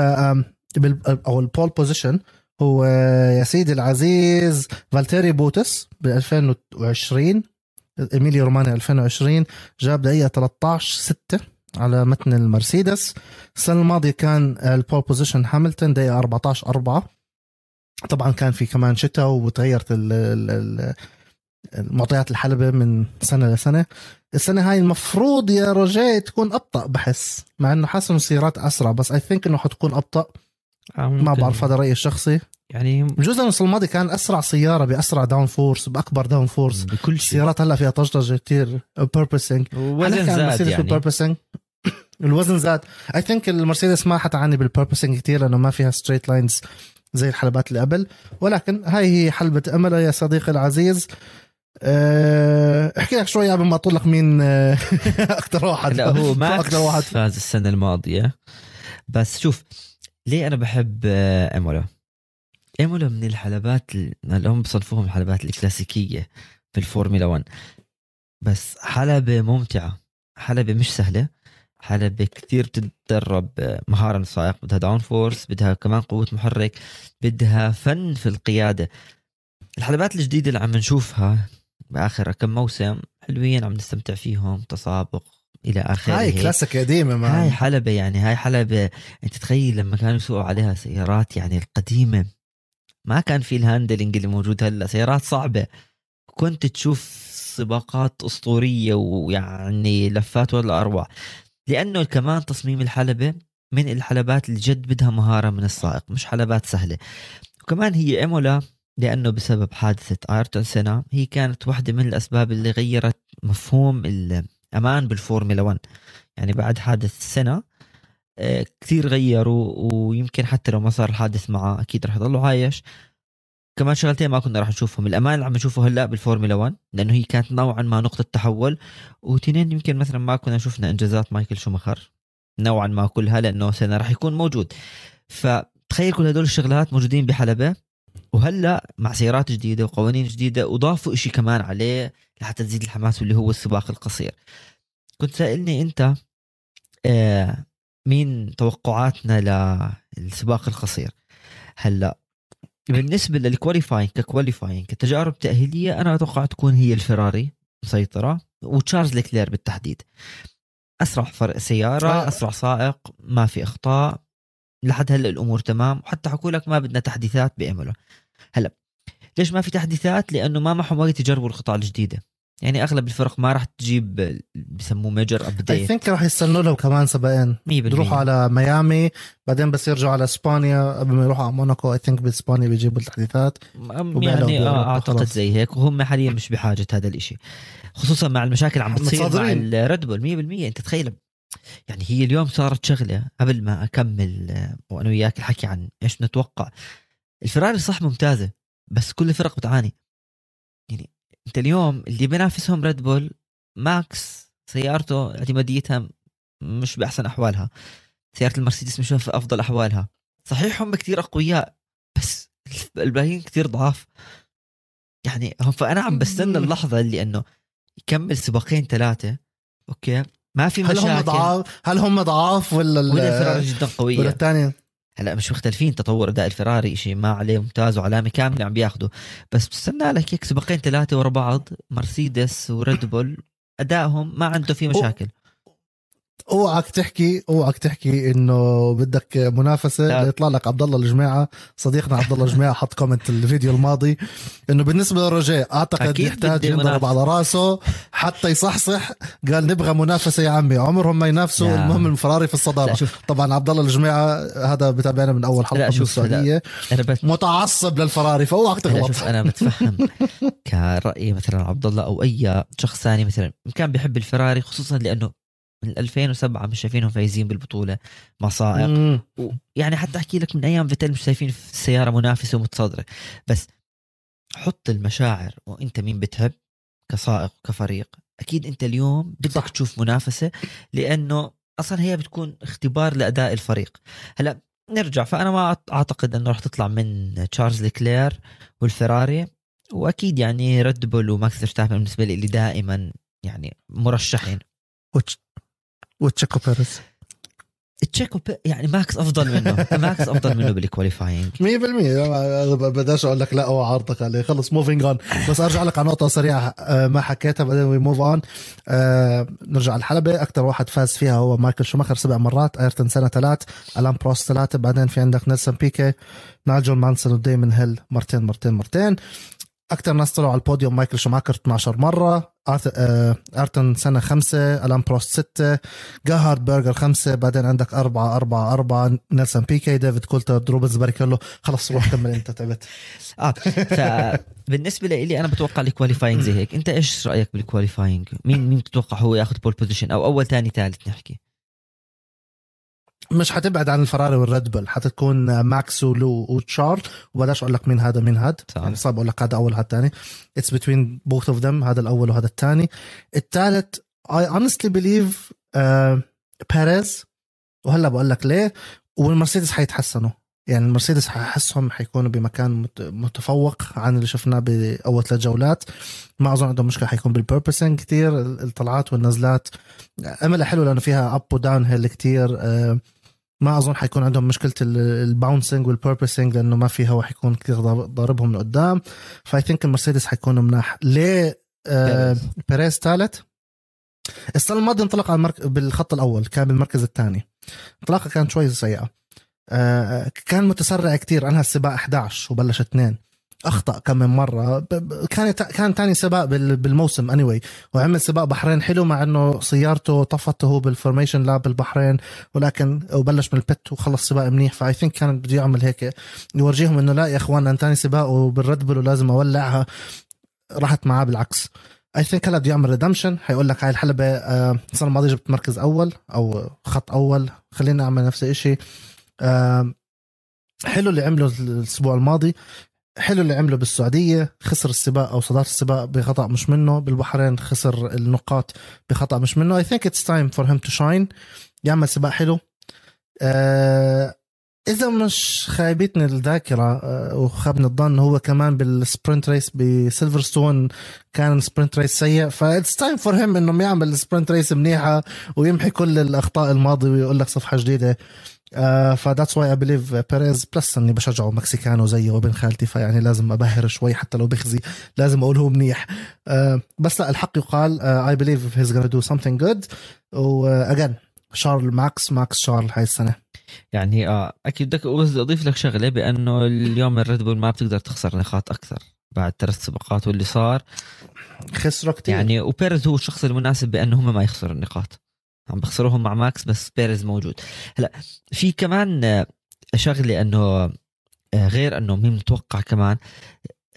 [SPEAKER 1] أو ال pole position هو يا سيدي العزيز فالتيري بوتس ب 2020 إيميليا رومانيا 2020 جاب دقيقة 13 6 على متن المرسيدس. السنة الماضية كان ال pole position هاملتون دقيقة 14 4 طبعا كان في كمان شتاء وتغيرت ال- ال- ال- المعطيات الحلبة من سنة لسنة السنة هاي المفروض يا رجاء تكون أبطأ بحس مع إنه حاسس إنه سيارات أسرع بس I think إنه حتكون أبطأ. ما
[SPEAKER 2] ممكن.
[SPEAKER 1] بعرف هذا رأيي الشخصي.
[SPEAKER 2] يعني
[SPEAKER 1] بجوز السنة الماضية كان أسرع سيارة بأسرع downforce بأكبر downforce
[SPEAKER 2] بكل شيء.
[SPEAKER 1] السيارات هلأ فيها طشطشة كتير porpoising
[SPEAKER 2] وزن زاد يعني.
[SPEAKER 1] بال porpoising الوزن زاد. I think المرسيدس ما حتعاني بال porpoising كتير لأنه ما فيها straight lines زي الحلبات اللي قبل. ولكن هاي هي حلبة إيمولا يا صديقي العزيز. أه، أحكي لك شوي قبل ما أطول لك مين أه، أكثر واحد.
[SPEAKER 2] لا هو ماكس
[SPEAKER 1] أكثر واحد.
[SPEAKER 2] فاز السنة الماضية. بس شوف ليه أنا بحب آه، إيمولا؟ إيمولا من الحلبات ال- اللي هم بصنفوهم الحلبات الكلاسيكية في الفورمولا 1 بس حلبة ممتعة حلبة مش سهلة حلبة كثير بتتطلب مهارة من السائق بدها downforce بدها كمان قوة محرك بدها فن في القيادة. الحلبات الجديدة اللي عم نشوفها بآخر كم موسم حلوين عم نستمتع فيهم تسابق. إلى آخره.
[SPEAKER 1] هاي كلاسيك قديمة ما
[SPEAKER 2] هاي حلبة يعني هاي حلبة. أنت تخيل لما كانوا يسوقوا عليها سيارات يعني القديمة. ما كان في ال handling اللي موجود هلأ سيارات صعبة. كنت تشوف سباقات أسطورية ويعني لفات ولا أروع. لأنه كمان تصميم الحلبة من الحلبات اللي جد بدها مهارة من السائق مش حلبات سهلة. وكمان هي إيمولا لأنه بسبب حادثة آيرتون سينا هي كانت واحدة من الأسباب اللي غيرت مفهوم الأمان بالفورمولا 1 يعني بعد حادث سينا آه، كثير غيروا ويمكن حتى لو ما صار الحادث معه أكيد رح يضله عايش. كمان شغلتين ما كنا راح نشوفهم الأمان اللي عم نشوفه هلأ بالفورمولا 1 لأنه هي كانت نوعا ما نقطة تحول وتنين يمكن مثلا ما كنا شفنا إنجازات مايكل شوماخر نوعا ما كلها لأنه سينا راح يكون موجود. فتخيل كل هدول الشغلات موجودين بحلبة وهلأ مع سيارات جديدة وقوانين جديدة وضافوا إشي كمان عليه. لحتى تزيد الحماس واللي هو السباق القصير. كنت سائلني أنت آه مين توقعاتنا للسباق القصير؟ هلأ بالنسبة لل qualifying ك qualifying كتجارب تأهيلية أنا أتوقع تكون هي الفراري مسيطرة وتشارلز ليكلير بالتحديد. أسرع فرق سيارة آه. أسرع سائق ما في إخطاء لحد هلأ الأمور تمام وحتى حكوا لك ما بدنا تحديثات بيعملوا هلأ ليش ما في تحديثات؟ لأنه ما معهم وقت يجربوا القطع الجديدة. يعني أغلب الفرق ما راح تجيب بسموه major update
[SPEAKER 1] I think راح يستنوا له كمان سباقين يروحوا على ميامي بعدين بس يرجعوا على إسبانيا. قبل ما يروحوا على موناكو I think بإسبانيا بيجيبوا التحديثات.
[SPEAKER 2] يعني آه أعتقد زي هيك. وهم حاليا مش بحاجة هذا الإشي. خصوصا مع المشاكل عم بتصير مع الريد بول 100% أنت تخيل يعني هي اليوم صارت شغلة قبل ما أكمل آه، وأنا وياك الحكي عن إيش نتوقع. الفراري صح ممتازة. بس كل الفرق بتعاني. يعني انت اليوم اللي بينافسهم ريد بول ماكس سيارته اعتماديتها مش بأحسن أحوالها. سيارة المرسيدس مش في أفضل أحوالها. صحيح هم كثير أقوياء بس الباقيين كثير ضعاف. يعني هم فانا عم بستنى اللحظة اللي إنه يكمل سباقين ثلاثة أوكي؟ ما في مشاكل
[SPEAKER 1] هل هم ضعاف؟ هل هم ضعاف ولا
[SPEAKER 2] ولا جدا قوية؟
[SPEAKER 1] ولا الثانية
[SPEAKER 2] هلا مش مختلفين تطور أداء الفراري شيء ما عليه ممتاز وعلامة كاملة عم بياخذوا بس بستنى لك هيك سباقين ثلاثة ورا بعض مرسيدس وريد بول. أدائهم ما عنده فيه مشاكل.
[SPEAKER 1] اوعك تحكي اوعك تحكي انه بدك منافسة يطلع لك عبد الله الجماعة. صديقنا عبد الله الجماعة حط كومنت الفيديو الماضي انه بالنسبة للرجاء أعتقد يحتاج ينضرب على راسه حتى يصحصح. قال نبغى منافسة يا عمي عمرهم ما ينافسوا. المهم الفراري في الصدارة. طبعا عبد الله الجماعة هذا بتابعنا من أول حلقة من السعودية. بت... متعصب للفراري فأوعك تغلط.
[SPEAKER 2] أنا بتفهم كرايي مثلا عبد الله أو أي شخص ثاني مثلا كان بيحب الفراري خصوصا لأنه من 2007 مش شايفينهم فايزين بالبطولة. مع سائق يعني حتى أحكي لك من أيام فيتل مش شايفين في السياره منافسة ومتصدرة. بس حط المشاعر وأنت مين بتحب كسائق كفريق أكيد أنت اليوم بدك. تشوف منافسة لأنه أصلا هي بتكون اختبار لأداء الفريق. هلأ نرجع فأنا ما أعتقد إنه راح تطلع من تشارلز ليكلير والفراري وأكيد يعني ريد بول وماكس فيرستابن بالنسبة لي دائما يعني مرشحين.
[SPEAKER 1] وتشيكو بيريز.
[SPEAKER 2] تشيكو يعني ماكس أفضل منه. ماكس أفضل منه بال qualifying 100%
[SPEAKER 1] بداش أقول لك لا هو عرضك عليه. خلص moving on بس أرجع لك على نقطة سريعة آه، ما حكيتها بعدين we move on نرجع الحلبة أكثر واحد فاز فيها هو مايكل شوماخر سبع مرات أيرتون سينا ثلاث ألان بروست ثلاثة بعدين في عندك نيلسون بيكيه نايجل مانسون وديمن هيل مرتين مرتين مرتين. أكثر ناس طلعوا على البوديوم مايكل شوماكر 12 مرة آيرتون سينا خمسة ألان بروست ستة جيرهارد بيرجر خمسة بعدين عندك أربعة أربعة أربعة نيلسون بيكي ديفيد كولتر روبنز باريكيلو خلص روح كمل أنت تعبت.
[SPEAKER 2] آه فبالنسبة لي أنا بتوقع ال qualifying زي هيك. أنت إيش رأيك بال qualifying مين مين بتتوقع هو ياخذ pole position أو أول ثاني ثالث نحكي.
[SPEAKER 1] مش حتبعد عن الفراري والريد بل حتكون ماكس ولو وتشارل وبلاش أقول لك مين هذا مين هاد. يعني صعب أقول لك هذا أول هذا الثاني it's between both of them هذا الأول وهذا الثاني الثالث I honestly believe بيريز وهلأ بقول لك ليه؟ والمرسيدس حيتحسنوا. يعني المرسيدس ححسهم حيكونوا بمكان مت- متفوق عن اللي شفناه بأول ثلاث جولات. ما أظن عندهم مشكلة حيكون بال porpoising كتير الطلعات والنزلات. إيمولا حلو لأنه فيها up و downhill كتير آه، ما أظن حيكون عندهم مشكلة ال bouncing وال porpoising لأنه ما في هوا حيكون كثير ضارب- ضاربهم لقدام. ف I think المرسيدس حيكونوا مناح. ليه؟ آه
[SPEAKER 2] بيريز.
[SPEAKER 1] ثالث. السنة الماضية انطلق على المرك... بالخط الأول كان بالمركز الثاني. انطلاقة كانت شوي سيئة. آه كان متسرع كتير. انهى السباق 11 وبلش اثنين. أخطأ كم من مرة. ب- كان ثاني سباق بال- بالموسم anyway. وعمل سباق بحرين حلو مع إنه سيارته طفته هو بال formation lap بالبحرين ولكن وبلش من ال pit وخلص سباق منيح. ف I think كان بده يعمل هيك. يورجيهم إنه لا يا إخوان ثاني سباق وبالريد بول ولازم أولعها. راحت معاه بالعكس. I think هلا بده يعمل redemption حيقول لك هاي الحلبة آه، السنة الماضية جبت مركز أول أو خط أول. خلينا نعمل نفس الشيء حلو اللي عمله الأسبوع الماضي. حلو اللي عمله بالسعودية خسر السباق أو صدارة السباق بخطأ مش منه بالبحرين خسر النقاط بخطأ مش منه. I think it's time for him to shine يعمل سباق حلو. آه إذا مش خايبتني الذاكرة آه وخابني الظن هو كمان بال sprint race بسيلفرستون كان sprint race سيء. ف it's time for him انه يعمل sprint race منيحة ويمحي كل الأخطاء الماضية ويقول لك صفحة جديدة. ف that's why I believe بيريز plus أني بشجعه مكسيكانو زيه وابن خالتي فيعني لازم أبهر شوي حتى لو بخزي لازم أقول هو منيح. آه بس لا الحق يقال I believe he's gonna do something good و again شارل ماكس ماكس شارل هاي السنة.
[SPEAKER 2] يعني آه أكيد بدك بدي أضيف لك شغلة بأنه اليوم الريد بول ما بتقدر تخسر نقاط أكثر بعد ثلاث سباقات واللي صار
[SPEAKER 1] خسروا كتير.
[SPEAKER 2] يعني وبيريز هو الشخص المناسب بأنه هم ما يخسروا النقاط. عم بخسروهم مع ماكس بس بيريز موجود. هلا في كمان آه، شغلة إنه آه، غير إنه مين متوقع كمان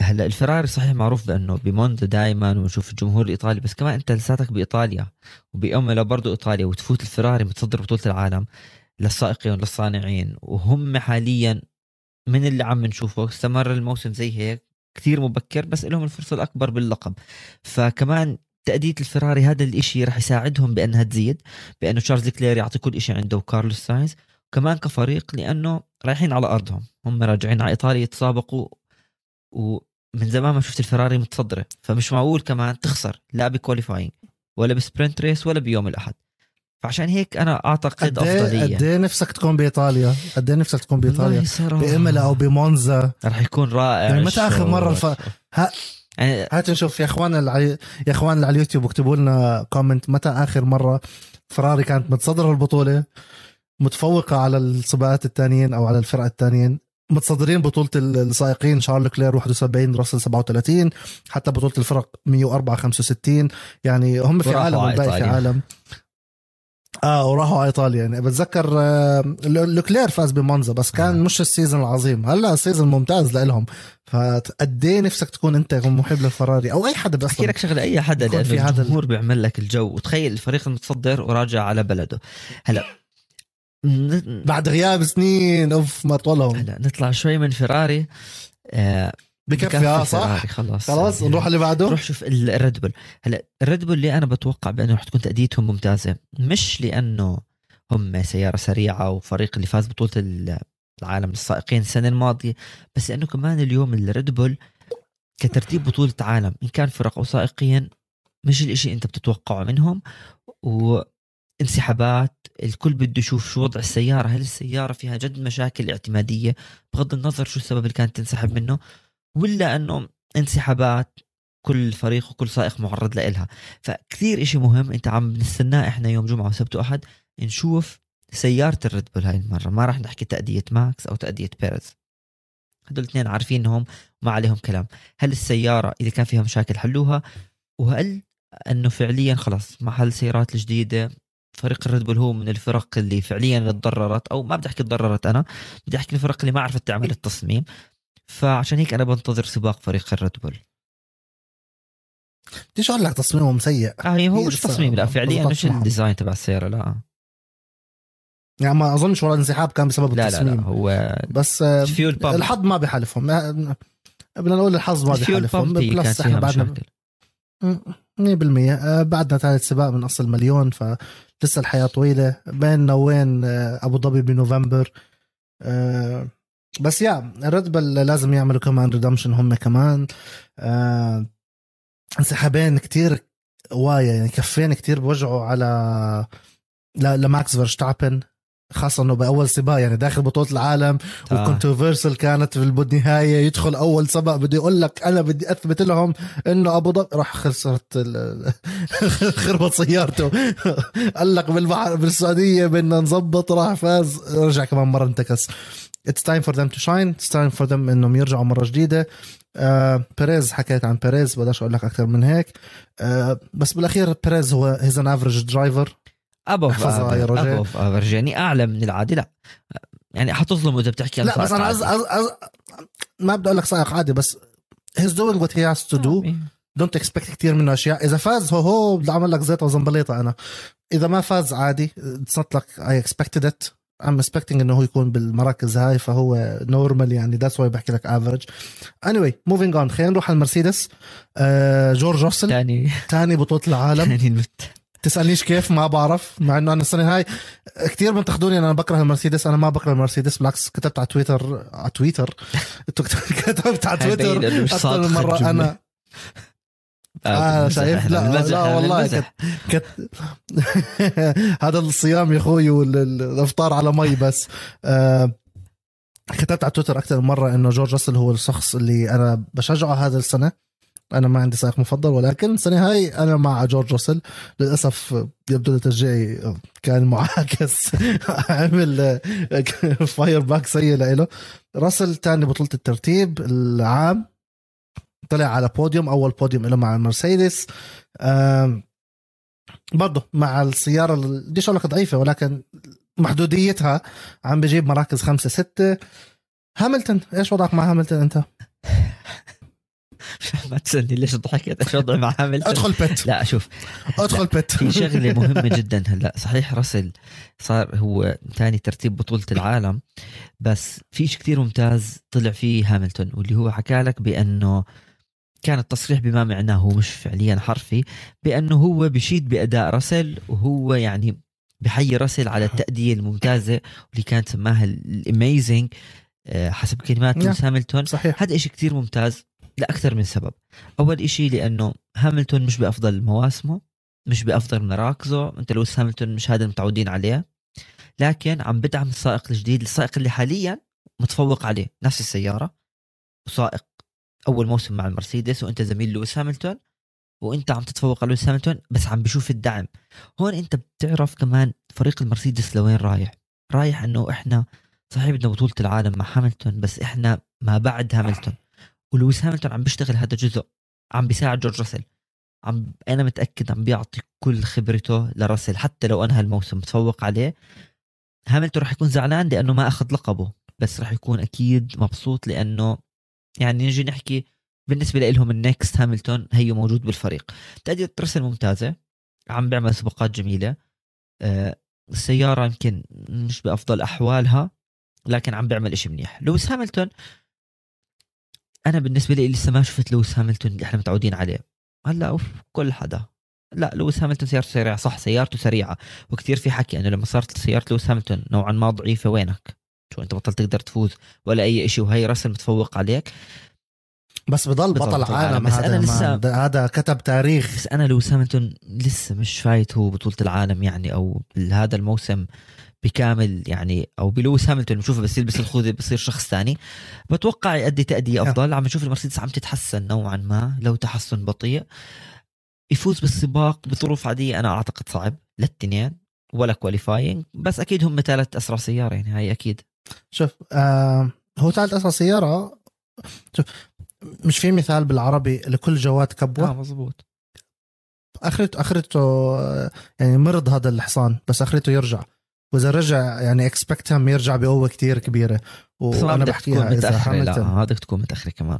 [SPEAKER 2] هلا الفراري صحيح معروف بإنه بمونزا دائما ونشوف الجمهور الإيطالي بس كمان أنت لساتك بإيطاليا وبأملا برضه إيطاليا وتفوت الفراري متصدر بطولة العالم للسائقين وللصانعين وهم حاليا من اللي عم نشوفه استمر الموسم زي هيك كثير مبكر بس لهم الفرصة الأكبر باللقب. فكمان تأدية الفراري هذا الإشي رح يساعدهم بأنها تزيد بأنه شارل لوكلير يعطي كل إشي عنده وكارلوس ساينز كمان كفريق لأنه رايحين على أرضهم هم راجعين على إيطاليا يتسابقوا ومن زمان ما شفت الفراري متصدرة فمش معقول كمان تخسر لا ب qualifying ولا ب sprint race ولا بيوم الأحد. فعشان هيك أنا أعتقد
[SPEAKER 1] قد إيه
[SPEAKER 2] أفضلية.
[SPEAKER 1] قد إيه نفسك تكون بإيطاليا؟ قد إيه نفسك تكون
[SPEAKER 2] بإيطاليا؟
[SPEAKER 1] بإملا أو بمونزا؟
[SPEAKER 2] رح يكون رائع
[SPEAKER 1] يعني متى آخر مرة الف-. ها-
[SPEAKER 2] يعني
[SPEAKER 1] هات نشوف يا اخوان يا اخوان اللي على اليوتيوب اكتبوا لنا comment متى آخر مرة فراري كانت متصدرة البطولة متفوقة على السباقات الثانيين أو على الفرق الثانيين متصدرين بطولة السائقين شارل لوكلير 71 راسل 37 حتى بطولة الفرق 104 65 يعني هم في عالم والباقي في. عالم آه وراحوا على إيطاليا يعني. بتذكر آه، لوكلير فاز بمونزا بس كان
[SPEAKER 2] آه.
[SPEAKER 1] مش ال season العظيم. هلا ال season ممتاز لهم فقد إيه نفسك تكون أنت محب للفراري؟ أو أي حدا
[SPEAKER 2] أحكي
[SPEAKER 1] أصلا
[SPEAKER 2] لك شغلة أي حدا لأنه
[SPEAKER 1] في هذا ال-
[SPEAKER 2] الجمهور بيعمل لك الجو. وتخيل الفريق المتصدر وراجع على بلده. هلا
[SPEAKER 1] بعد غياب سنين أوف ما طولهم.
[SPEAKER 2] هلا نطلع شوي من فراري. آه
[SPEAKER 1] بكفي آه
[SPEAKER 2] الفراري،
[SPEAKER 1] صح؟
[SPEAKER 2] خلاص.
[SPEAKER 1] خلاص نروح اللي بعده.
[SPEAKER 2] روح شوف ال- الريد بول هلا الريد بول اللي أنا بتوقع بأنه رح تكون تأديتهم ممتازة مش لأنه هم سيارة سريعة وفريق اللي فاز بطولة ال- العالم للسائقين السنة الماضية بس لأنه كمان اليوم الريد بول كترتيب بطولة عالم. إن كان فرق أو سائقين مش الإشي أنت بتتوقعه منهم. وانسحابات الكل بده يشوف شو وضع السيارة هل السيارة فيها جد مشاكل اعتمادية؟ بغض النظر شو السبب اللي كانت تنسحب منه. ولا إنه انسحابات كل فريق وكل سائق معرض لإلها. فكثير إشي مهم أنت عم نستناه إحنا يوم جمعة وسبت وأحد نشوف سيارة الريد بول هاي المرة. ما راح نحكي تأدية ماكس أو تأدية بيريز هدول الاثنين عارفين إنهم ما عليهم كلام. هل السيارة إذا كان فيها مشاكل حلوها؟ وهل أنه فعليا خلاص مع هالسيارات الجديدة فريق الريد بول هو من الفرق اللي فعليا تضررت أو ما بدي أحكي تضررت أنا بدي أحكي الفرق اللي ما عرفت تعمل التصميم. فعشان هيك أنا بنتظر سباق فريق الريد بول
[SPEAKER 1] بديش أقول لك تصميمهم سيء.
[SPEAKER 2] آه هي هو مش تصميم لا فعليا مش.
[SPEAKER 1] ال
[SPEAKER 2] design تبع السيارة لا.
[SPEAKER 1] يعني ما أظنش ورا الانسحاب كان بسبب
[SPEAKER 2] لا لا,
[SPEAKER 1] التصميم.
[SPEAKER 2] لا هو
[SPEAKER 1] بس آه،
[SPEAKER 2] بامب
[SPEAKER 1] الحظ ما بحالفهم آه، بدنا نقول الحظ ما بحالفهم plus
[SPEAKER 2] إحنا
[SPEAKER 1] بعدنا
[SPEAKER 2] مشاكل.
[SPEAKER 1] 100% آه، بعدنا ثالث سباق من أصل مليون فلسه الحياة طويلة. بيننا وين آه، أبو ظبي بنوفمبر. آه، بس يا ريد بول لازم يعملوا كمان redemption هم كمان. آه انسحابين كتير وايا يعني كفين كتير بوجعوا على ماكس فيرشتابن خاصة إنه بأول سباق يعني داخل بطولة العالم
[SPEAKER 2] آه.
[SPEAKER 1] و controversial كانت في النهاية يدخل أول سباق. بده يقول لك أنا بدي أثبت لهم إنه أبو ظبي راح خسرت ال- خربت سيارته. قال لك بالبحر بالسعودية بدنا نظبط راح فاز. رجع كمان مرة انتكس. It's time for them to shine. It's time for them إنهم يرجعوا مرة جديدة. آه بيريز حكيت عن بيريز بداش أقول لك أكثر من هيك. آه بس بالأخير بيريز هو هيز ان افريج درايفر
[SPEAKER 2] ابوف. ابوف افرج يعني أعلى من العادي لا. يعني حتظلمه إذا بتحكي عن
[SPEAKER 1] لا بس أنا. أز... أز... ما بدي أقول لك سائق عادي بس doing what he has to do.
[SPEAKER 2] آه،
[SPEAKER 1] don't expect كثير منه أشياء. إذا فاز هو هو بدي أعمل لك زيت وزنبليطة أنا. إذا ما فاز عادي. It's not like I expected it. I'm expecting إنه هو يكون بالمراكز هاي فهو نورمال يعني that's why بحكي لك average. Anyway moving on خلينا نروح على المرسيدس. آه جورج روسل
[SPEAKER 2] ثاني
[SPEAKER 1] ثاني بطولة العالم.
[SPEAKER 2] المت
[SPEAKER 1] تسألنيش كيف ما بعرف مع إنه أنا السنة هاي كثير بنتقدوني أنا بكره المرسيدس. أنا ما بكره المرسيدس بالعكس كتبت على تويتر على تويتر. كتبت على تويتر
[SPEAKER 2] أكثر
[SPEAKER 1] من
[SPEAKER 2] مرة.
[SPEAKER 1] أنا آه،
[SPEAKER 2] بالمزح
[SPEAKER 1] شايف؟ لا، لا، والله
[SPEAKER 2] بالمزح.
[SPEAKER 1] كت... هذا الصيام يا أخوي والافطار على مي بس. آه كتبت على تويتر أكثر من مرة إنه جورج راسل هو الشخص اللي أنا بشجعه هذا السنة. أنا ما عندي سائق مفضل ولكن السنة هاي أنا مع جورج راسل. للأسف يبدو تشجيعي كان معاكس. عمل fire back سيء له راسل تاني بطولة الترتيب العام. طلع على بوديوم أول بوديوم له مع المرسيدس برضه مع السيارة ال- بديش أقول لك ضعيفة ولكن محدوديتها عم بجيب مراكز خمسة ستة. هاملتون إيش وضعك مع هاملتون أنت؟
[SPEAKER 2] ما تسألني ليش ضحكت. إيش وضعي مع هاملتون؟
[SPEAKER 1] أدخل بيت.
[SPEAKER 2] لا شوف.
[SPEAKER 1] أدخل بيت.
[SPEAKER 2] في شغلة مهمة جدا هلأ. صحيح راسل صار هو ثاني ترتيب بطولة العالم بس في شيء كثير ممتاز طلع فيه هاملتون واللي هو حكى لك بأنه كان التصريح بما معناه هو مش فعليا حرفي بأنه هو بشيد بأداء راسل وهو يعني بحيي راسل على التأدية الممتازة واللي كانت سماها ال amazing حسب كلمات
[SPEAKER 1] نعم.
[SPEAKER 2] لويس هاملتون.
[SPEAKER 1] صحيح.
[SPEAKER 2] هذا إشي كتير ممتاز لأكثر من سبب. أول إشي لأنه هاملتون مش بأفضل مواسمه مش بأفضل مراكزه أنت لويس هاملتون مش هذا المتعودين عليه. لكن عم بدعم السائق الجديد السائق اللي حاليا متفوق عليه نفس السيارة وسائق أول موسم مع المرسيدس وأنت زميل لويس هاملتون وأنت عم تتفوق على لويس هاملتون بس عم بشوف الدعم. هون أنت بتعرف كمان فريق المرسيدس لوين رايح. رايح إنه إحنا صحيح بدنا بطولة العالم مع هاملتون بس إحنا ما بعد هاملتون. ولويس هاملتون عم بيشتغل هذا جزء عم بيساعد جورج راسل. عم أنا متأكد عم بيعطي كل خبرته لراسل حتى لو انهى الموسم متفوق عليه. هاملتون رح يكون زعلان لأنه ما أخذ لقبه بس رح يكون أكيد مبسوط لأنه يعني نجي نحكي بالنسبة لهم ال next هاملتون هي موجود بالفريق. تأدية راسل ممتازه عم بيعمل سباقات جميلة. آه، السيارة يمكن مش بأفضل أحوالها لكن عم بيعمل إشي منيح. لويس هاملتون أنا بالنسبة لي لسه ما شفت لويس هاملتون اللي إحنا متعودين عليه. هلأ above كل حدا. لا لويس هاملتون سيارته سريعة صح سيارته سريعة. وكثير في حكي إنه لما صارت سيارة لويس هاملتون نوعا ما ضعيفة وينك؟ شو انت بطلت تقدر تفوز ولا أي شيء وهي راسل متفوق عليك.
[SPEAKER 1] بس بضل بطل
[SPEAKER 2] بطل
[SPEAKER 1] عالم
[SPEAKER 2] عالم. بس
[SPEAKER 1] هذا ما-
[SPEAKER 2] لسه-
[SPEAKER 1] هذا كتب تاريخ.
[SPEAKER 2] بس أنا لويس هاملتون لسه مش فايت هو بطولة العالم يعني أو بهذا الموسم بكامل يعني أو بلويس هاملتون بشوفه بس يلبس الخوذة بصير شخص ثاني. بتوقع يؤدي تأدية أفضل. عم نشوف المرسيدس عم تتحسن نوعا ما لو تحسن بطيء. يفوز بالسباق بظروف عادية أنا أعتقد صعب للتنين ولا qualifying بس أكيد هم ثالث أسرع سيارة يعني هاي أكيد.
[SPEAKER 1] شوف آه هو ثالث اسرع سيارة. شوف مش في مثال بالعربي لكل جواد كبوة؟
[SPEAKER 2] آه مزبوط
[SPEAKER 1] اخرته أخرته يعني مرض هذا الحصان بس أخرته يرجع. وإذا رجع يعني expect هم يرجع بقوة كتير
[SPEAKER 2] كبيرة. وأنا
[SPEAKER 1] بحكيها إذا
[SPEAKER 2] بدك تكون متأخرة كمان.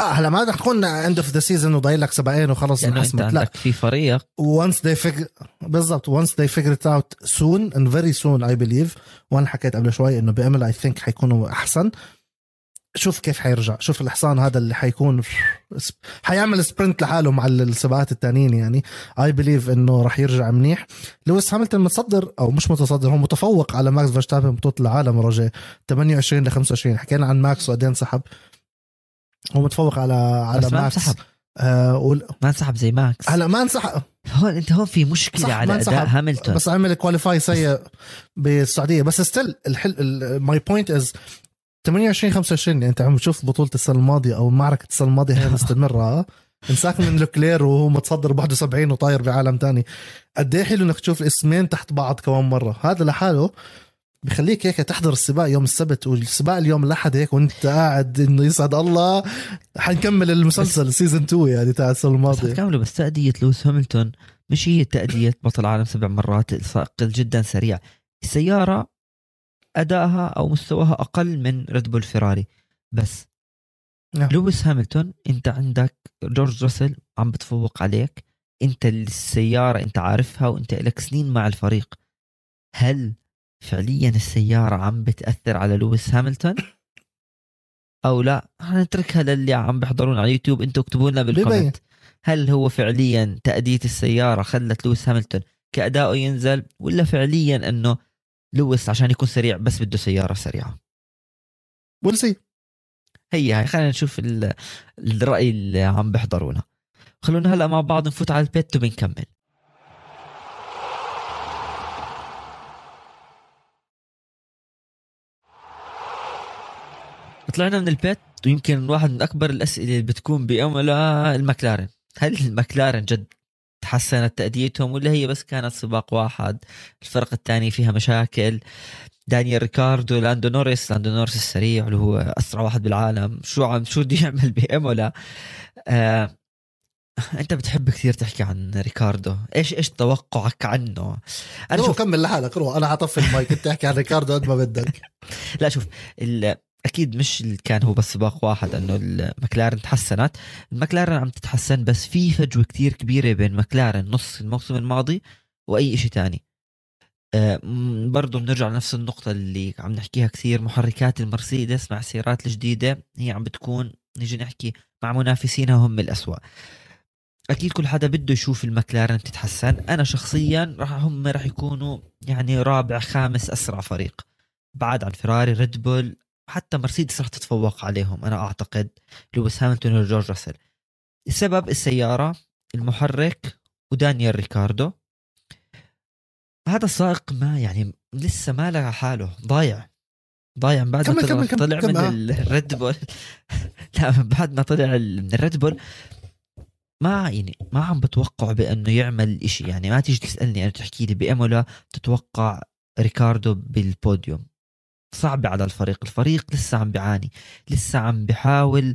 [SPEAKER 1] آه هلا ما رح تكون end of the season وضايل لك سباقين وخلص
[SPEAKER 2] لأنه أنت
[SPEAKER 1] انحسمت لا.
[SPEAKER 2] عندك في فريق.
[SPEAKER 1] Once they figure بالضبط once they figure it out soon and very soon I believe. وأنا حكيت قبل شوي إنه بميامي I think حيكونوا أحسن. شوف كيف حيرجع. شوف الحصان هذا اللي حيكون. حيعمل sprint لحاله مع السباقات التانيين يعني. I believe إنه راح يرجع منيح. لويس هاملتون متصدر أو مش متصدر هو متفوق على ماكس فيرستابن بطولة العالم رجاء 28 ل 25 حكينا عن ماكس وقدين انسحب. هو متفوق على على
[SPEAKER 2] بس ما
[SPEAKER 1] ماكس.
[SPEAKER 2] انسحب.
[SPEAKER 1] آه وال...
[SPEAKER 2] ما انسحب زي ماكس.
[SPEAKER 1] هلا ما انسحب.
[SPEAKER 2] هون انت هون في
[SPEAKER 1] مشكلة
[SPEAKER 2] على
[SPEAKER 1] أداء.
[SPEAKER 2] هاملتون.
[SPEAKER 1] بس عمل qualify سيء بالسعودية. بس still الحل my point is 28 25 يعني انت عم تشوف بطولة السنة الماضية أو معركة السنة الماضية هي مستمرة. انساك من لوكلير وهو متصدر ب 71 وطاير بعالم تاني. قد إيه حلو إنك تشوف الاسمين تحت بعض كمان مرة. هذا لحاله بخليك هيك تحضر السباق يوم السبت والسباق اليوم الأحد هيك وانت قاعد إنه يسعد الله. حنكمل المسلسل season 2 يعني تاع
[SPEAKER 2] السنة
[SPEAKER 1] الماضية.
[SPEAKER 2] كامله بس تأدية لويس هاملتون مش هي تأدية بطل العالم سبع مرات السائق جدا سريع. السيارة أدائها أو مستواها أقل من ريد بول فيراري بس
[SPEAKER 1] نعم.
[SPEAKER 2] لويس هاملتون أنت عندك جورج راسل عم بتفوق عليك. أنت السيارة أنت عارفها وأنت لك سنين مع الفريق. هل فعليا السيارة عم بتأثر على لويس هاملتون؟ أو لا؟ حنتركها للي عم بيحضرون على يوتيوب أنتوا اكتبوا لنا.
[SPEAKER 1] بال
[SPEAKER 2] comment. هل هو فعليا تأدية السيارة خلت لويس هاملتون كأداؤه ينزل ولا فعليا أنه لويس عشان يكون سريع بس بده سيارة سريعة؟
[SPEAKER 1] we'll see
[SPEAKER 2] هي هاي خلينا نشوف ال- الرأي اللي عم بيحضرونا خلونا هلأ مع بعض نفوت على ال bet وبنكمل. طلعنا من البيت ويمكن واحد من أكبر الأسئلة اللي بتكون بإمولا المكلارن هل المكلارن جد تحسنت تأديتهم ولا هي بس كانت سباق واحد؟ الفرق الثاني فيها مشاكل. دانيال ريكاردو لاندو نوريس لاندو نوريس السريع اللي هو أسرع واحد بالعالم. شو عم شو بده يعمل بإمولا آه أنت بتحب كثير تحكي عن ريكاردو. إيش إيش توقعك عنه؟
[SPEAKER 1] أنا
[SPEAKER 2] شوف
[SPEAKER 1] كمل لحالك روح. أنا حطفي المايك. انت احكي عن ريكاردو قد ما بدك.
[SPEAKER 2] لا شوف ال- أكيد مش كان هو بس سباق واحد إنه المكلارن تحسنت. المكلارن عم تتحسن بس في فجوة كتير كبيرة بين مكلارن نص الموسم الماضي وأي شيء تاني. م- برضو بنرجع لنفس النقطة اللي عم نحكيها كثير محركات المرسيدس مع السيارات الجديدة هي عم بتكون نيجي نحكي مع منافسينها هم الأسوأ. أكيد كل حدا بده يشوف المكلارن تتحسن. أنا شخصيا راح هم راح يكونوا يعني رابع خامس أسرع فريق. بعد عن فيراري ريد بول حتى مرسيدس راح تتفوق عليهم أنا أعتقد. لويس هاملتون وجورج راسل. السبب السيارة المحرك ودانيال ريكاردو. هذا السائق ما يعني لسه ما لقى حاله. ضايع. ضايع من بعد ما
[SPEAKER 1] كمل-
[SPEAKER 2] طلع,
[SPEAKER 1] كمل- كمل-
[SPEAKER 2] طلع
[SPEAKER 1] كمل،
[SPEAKER 2] من. الريد بول لا من بعد ما طلع من الريد بول ما يعني ما عم بتوقع بأنه يعمل إشي. يعني ما تيجي تسألني أنا تحكي لي بإمولا تتوقع ريكاردو بالبوديوم. صعب على الفريق. الفريق لسه عم بيعاني لسه عم بحاول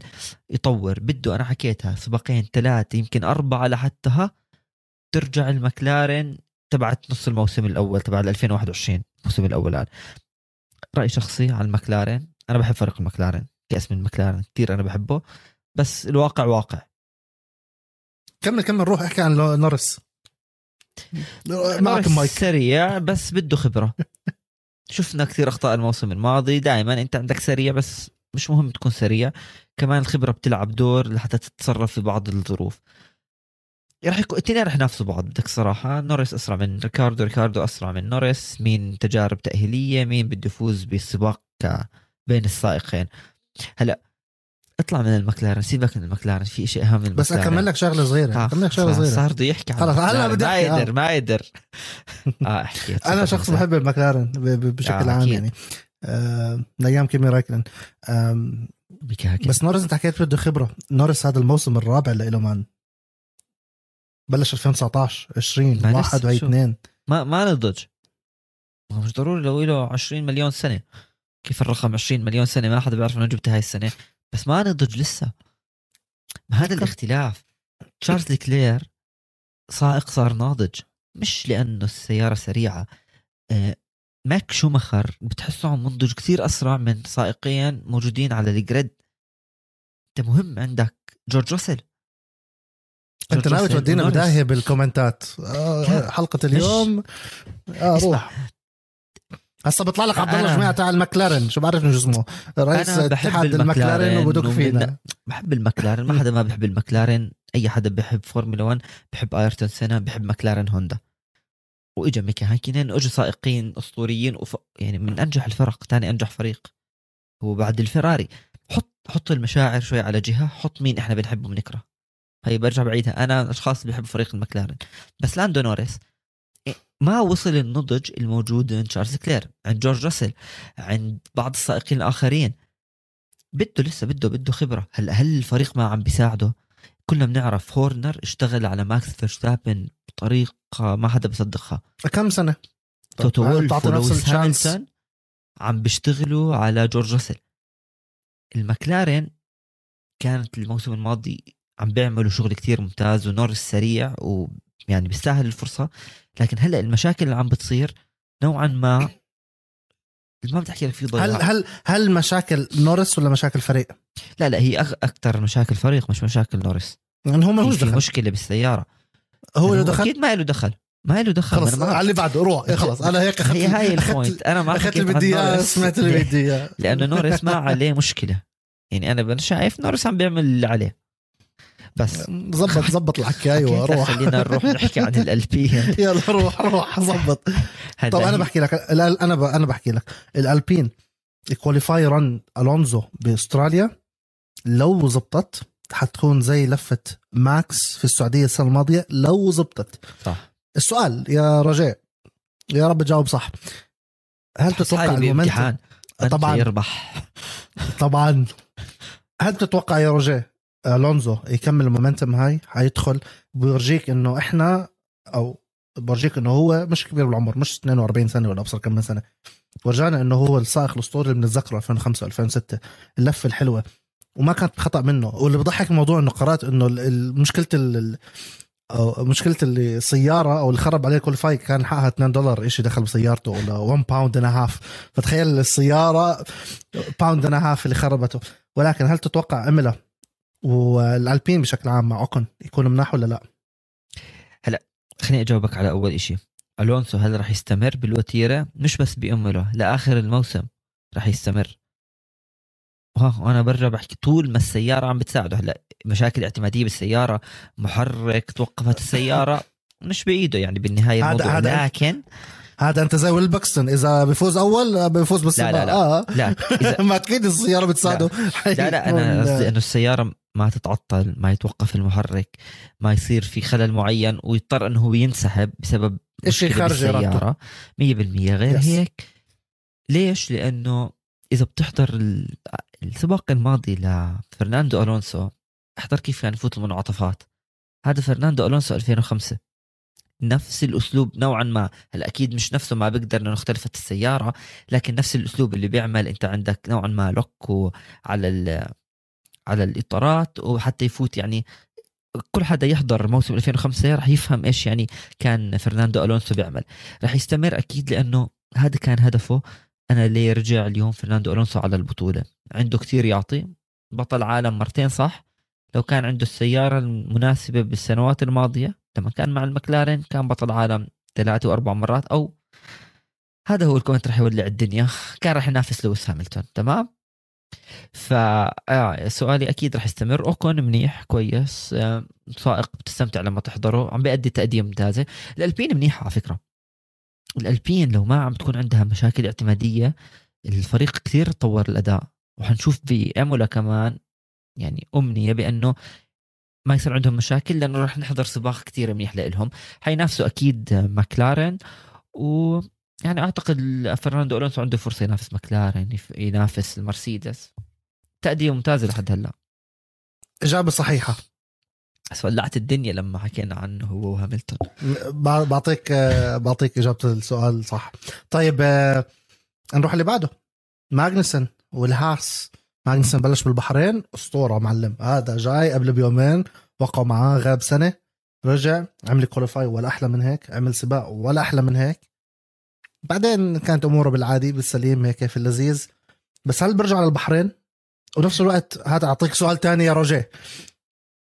[SPEAKER 2] يطور. بده أنا حكيتها سباقين ثلاثة يمكن أربعة لحتى ها ترجع المكلارن تبعت نص الموسم الأول تبع 2021 الموسم الأول الآن. رأي شخصي على المكلارن أنا بحب فريق المكلارن كاسم المكلارن كثير أنا بحبه بس الواقع واقع.
[SPEAKER 1] كمل كمل روح احكي عن نورس معك المايك.
[SPEAKER 2] سريع بس بده خبرة. شفنا كثير أخطاء الموسم الماضي. دائما أنت عندك سريع بس مش مهم تكون سريع. كمان الخبرة بتلعب دور لحتى تتصرف في بعض الظروف. راح يكون الاثنين راح ينافسوا بعض بدك صراحة. نوريس أسرع من ريكاردو. ريكاردو أسرع من نوريس. مين تجارب تأهيلية؟ مين بده يفوز بالسباق بين السائقين؟ هلا اطلع من المكلارن سيبك من المكلارن في شيء أهم من
[SPEAKER 1] بس
[SPEAKER 2] المكلارن.
[SPEAKER 1] أكمل لك شغلة صغيرة أكمل لك شغلة صغيرة.
[SPEAKER 2] صار بده يحكي عن
[SPEAKER 1] خلص، هلا. بدي
[SPEAKER 2] ما
[SPEAKER 1] آه.
[SPEAKER 2] يقدر ما يقدر. آه أحكي
[SPEAKER 1] أنا شخص بحب المكلارن بشكل
[SPEAKER 2] آه،
[SPEAKER 1] عام. يعني. آه، من أيام كيمي رايكلن. بس نورس أنت حكيت بده خبرة. نورس هذا الموسم الرابع له مان. بلش 2019 20
[SPEAKER 2] ما لسه
[SPEAKER 1] 1
[SPEAKER 2] شو.
[SPEAKER 1] واثنين.
[SPEAKER 2] ما ما نضج ما مش ضروري لو له 20 مليون سنة. كيف الرقم 20 مليون سنة؟ ما حدا بيعرف إنه جبتها هاي السنة. بس ما نضج لسه. ما هذا الاختلاف. تشارلز لكلير سائق صار ناضج. مش لأنه السيارة سريعة. آه، ماك شومخر بتحسه عم منضج كثير أسرع من سائقين موجودين على ال grid. أنت مهم عندك جورج راسل. أنت
[SPEAKER 1] ناوي تودينا. بداهيه بالكومنتات. آه حلقة اليوم. آه
[SPEAKER 2] اسمع،
[SPEAKER 1] روح. هسا بيطلع لك عبد الله جماعة تاع المكلارن شو بعرف شو اسمه؟ رئيس اتحاد
[SPEAKER 2] المكلارن
[SPEAKER 1] وبدق فينا.
[SPEAKER 2] بحب المكلارن ما حدا ما بحب المكلارن أي حدا بحب فورمولا 1 بحب آيرتون سينا بحب مكلارن هوندا. وإجا ميكا هاكينن اجوا سائقين أسطوريين وف... يعني من أنجح الفرق ثاني أنجح فريق. وبعد الفراري. حط حط المشاعر شوي على جهة حط مين إحنا بنحبه بنكره. هي برجع بعيدها أنا أشخاص اللي بحب فريق المكلارن بس لاندو نوريس. ما وصل النضج الموجود عند تشارلز لكلير عند جورج راسل عند بعض السائقين الآخرين. بده لسه بده بده خبرة. هلا هل الفريق ما عم بيساعده؟ كلنا بنعرف. هورنر اشتغل على ماكس فيرستابن بطريقة ما حدا بصدقها
[SPEAKER 1] كم سنة؟
[SPEAKER 2] توتو
[SPEAKER 1] هل
[SPEAKER 2] وولف ولويس عم بيشتغلوا على جورج راسل. المكلارن كانت الموسم الماضي عم بيعملوا شغل كتير ممتاز ونورس سريع ويعني بيستاهل الفرصة. لكن هلأ المشاكل اللي عم بتصير نوعا ما ما بتحكي لك في
[SPEAKER 1] هل
[SPEAKER 2] ضياع.
[SPEAKER 1] هل هل مشاكل نورس ولا مشاكل فريق؟
[SPEAKER 2] لا لا هي. أكثر مشاكل فريق مش مشاكل نورس.
[SPEAKER 1] يعني هو ما
[SPEAKER 2] في,
[SPEAKER 1] دخل.
[SPEAKER 2] مشكلة بالسيارة.
[SPEAKER 1] هو
[SPEAKER 2] هو
[SPEAKER 1] دخل؟
[SPEAKER 2] أكيد ما له دخل. ما له دخل.
[SPEAKER 1] خلص على اللي بعده روح. خلص أنا هيك أخذت
[SPEAKER 2] هي هاي
[SPEAKER 1] ال
[SPEAKER 2] point أنا ما أخذت
[SPEAKER 1] اللي بدي
[SPEAKER 2] إياه
[SPEAKER 1] سمعت اللي بدي إياه.
[SPEAKER 2] لأنه نورس ما عليه مشكلة. يعني أنا شايف نورس عم بيعمل اللي عليه. بس.
[SPEAKER 1] زبط زبط الحكي أيوه
[SPEAKER 2] أكيد
[SPEAKER 1] روح
[SPEAKER 2] خلينا نروح نحكي عن الألبين.
[SPEAKER 1] يلا روح روح زبط طب
[SPEAKER 2] أنا
[SPEAKER 1] بحكي لك أنا. أنا بحكي لك. الألبين ال qualify run ألونزو بأستراليا لو زبطت حتكون زي لفة ماكس في السعودية السنة الماضية لو زبطت.
[SPEAKER 2] صح.
[SPEAKER 1] السؤال يا رجاء يا رب تجاوب صح. هل
[SPEAKER 2] بحس
[SPEAKER 1] تتوقع
[SPEAKER 2] ال momentum
[SPEAKER 1] طبعاً.
[SPEAKER 2] يربح.
[SPEAKER 1] طبعا. هل تتوقع يا رجاء ألونزو يكمل ال momentum هاي حيدخل. بيورجيك إنه إحنا أو بورجيك إنه هو مش كبير بالعمر مش 42 سنة ولا أبصر كم من سنة. ورجانا إنه هو السائق الأسطوري اللي بنتذكره 2005 2006 اللفة الحلوة. وما كانت خطأ منه. واللي بضحك الموضوع إنه قرأت إنه مشكلة ال- أو مشكلة اللي السيارة أو اللي خرب عليه ال qualify كان حقها 2 دولار إيش دخل بسيارته ولا 1 pound and half فتخيل السيارة pound and half اللي خربته. ولكن هل تتوقع إمولا والألبين بشكل عام مع أوكون يكونوا مناح ولا لا؟
[SPEAKER 2] خليني أجاوبك على أول إشي. ألونسو هل راح يستمر بالوتيرة؟ مش بس بإمولا لآخر الموسم راح يستمر. ها وأنا برجع بحكي طول ما السيارة عم بتساعده. هلا مشاكل اعتمادية بالسيارة محرك توقفت السيارة مش بإيده يعني
[SPEAKER 1] بالنهاية
[SPEAKER 2] الموضوع.
[SPEAKER 1] هذا-
[SPEAKER 2] لكن
[SPEAKER 1] هذا أنت زي ويل بكستون إذا بفوز أول بفوز بالسباق
[SPEAKER 2] لا، لا. لا. إذا
[SPEAKER 1] ما أكيد السيارة بتساعده.
[SPEAKER 2] لا. لا أنا قصدي إنه السيارة ما تتعطل ما يتوقف المحرك ما يصير في خلل معين ويضطر إنه هو ينسحب بسبب مشكلة
[SPEAKER 1] خارج.
[SPEAKER 2] بالسيارة. 100% غير
[SPEAKER 1] Yes.
[SPEAKER 2] هيك ليش؟ لأنه إذا بتحضر ال- السباق الماضي لفرناندو ألونسو احضر كيف كان يفوت المنعطفات. هذا فرناندو ألونسو 2005 نفس الأسلوب نوعا ما. هلأ أكيد مش نفسه ما بقدر إنه اختلفت السيارة لكن نفس الأسلوب اللي بيعمل. أنت عندك نوعا ما lock على على الإطارات وحتى يفوت يعني كل حدا يحضر موسم 2005 راح يفهم إيش يعني كان فرناندو ألونسو بيعمل. راح يستمر أكيد لأنه هذا كان هدفه. أنا ليه رجع اليوم فرناندو ألونسو على البطولة. عنده كثير يعطي. بطل عالم مرتين صح؟ لو كان عنده السيارة المناسبة بالسنوات الماضية لما كان مع المكلارين كان بطل عالم ثلاثة وأربع مرات أو هذا هو ال comment راح يولع الدنيا. كان راح ينافس لويس هاميلتون تمام؟ ف آه سؤالي أكيد راح يستمر. أوكون منيح كويس. آه، سائق بتستمتع لما تحضره. عم بيأدي تأدية ممتازة. الألبين منيحة على فكرة. الألبين لو ما عم تكون عندها مشاكل اعتمادية الفريق كثير طور الأداء. وحنشوف بأمولا كمان يعني أمنية بأنه ما يصير عندهم مشاكل لأنه راح نحضر سباق كثير منيح لإلهم. حينافسوا أكيد ماكلارين. و يعني أعتقد فرناندو ألونسو عنده فرصة ينافس ماكلارين يف- ينافس المرسيدس. تأدية ممتازة لحد هلأ.
[SPEAKER 1] إجابة صحيحة.
[SPEAKER 2] بس ولعت الدنيا لما حكينا عنه هو وهاملتون.
[SPEAKER 1] بعطيك بعطيك إجابة السؤال صح. طيب آه، نروح اللي بعده. ماغنسن والهاس ماغنسن بلش بالبحرين. أسطورة معلم. هذا جاي قبل بيومين وقعوا معاه غاب سنة. رجع عمل qualify ولا أحلى من هيك عمل سباق ولا أحلى من هيك. بعدين كانت أموره بالعادي بالسليم هيك في اللذيذ. بس هل برجع على البحرين ونفس الوقت هذا أعطيك سؤال تاني يا روجيه.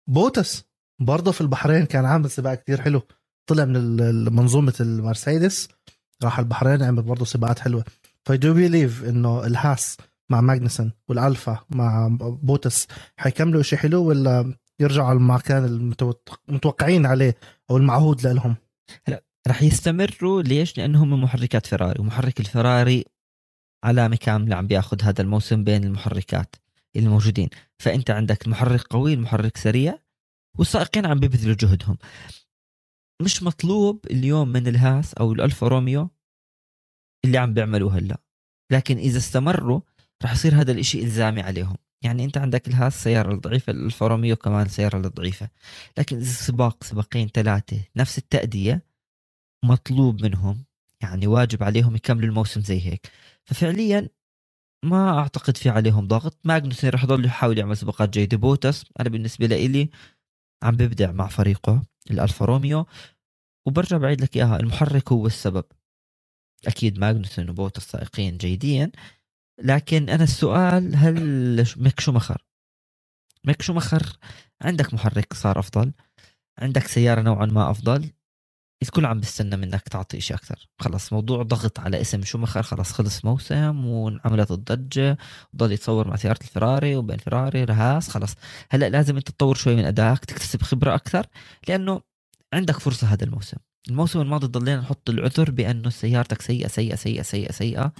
[SPEAKER 1] بوتس برضه في البحرين كان عامل سباق كتير حلو. طلع من منظومة المرسيدس راح البحرين عمل برضه سباقات حلوة. ف do believe إنه الهاس مع ماجنسون والألفا مع بوتس حيكملوا شيء حلو ولا يرجعوا على المكان المتوقعين عليه أو المعهود لهم؟
[SPEAKER 2] راح يستمروا. ليش؟ لأنهم محركات فيراري ومحرك الفيراري علامة كاملة عم بياخذ هذا الموسم بين المحركات الموجودين. فأنت عندك المحرك قوي المحرك سريع والسائقين عم بيبذلوا جهدهم. مش مطلوب اليوم من الهاس أو الألفا روميو اللي عم بيعملوه هلا. لكن إذا استمروا راح يصير هذا الإشي إلزامي عليهم. يعني أنت عندك الهاس سيارة الضعيفة الألفا روميو كمان سيارة الضعيفة لكن اذا سباق سباقين ثلاثة نفس التأدية مطلوب منهم يعني واجب عليهم يكملوا الموسم زي هيك. ففعليا ما أعتقد في عليهم ضغط. ماجنوسن راح يضل يحاول يعمل سباقات جيدة. بوتس أنا بالنسبة لي عم ببدع مع فريقه الألفا روميو. وبرجع بعيد لك إياها المحرك هو السبب. أكيد ماجنوسن وبوتس سائقين جيدين. لكن أنا السؤال هل ميك شومخر ميك شومخر عندك محرك صار أفضل. عندك سيارة نوعا ما أفضل. الكل عم بيستنى منك تعطي شيء أكثر. خلص موضوع ضغط على اسم شومخر خلص خلص موسم وانعملت الضجة وضل يتصور مع سيارة الفراري وبين فراري رهاس خلص. هلأ لازم أنت تطور شوي من أدائك تكتسب خبرة أكثر لأنه عندك فرصة هذا الموسم. الموسم الماضي ضلينا نحط العذر بأنه سيارتك سيئة سيئة سيئة سيئة سيئة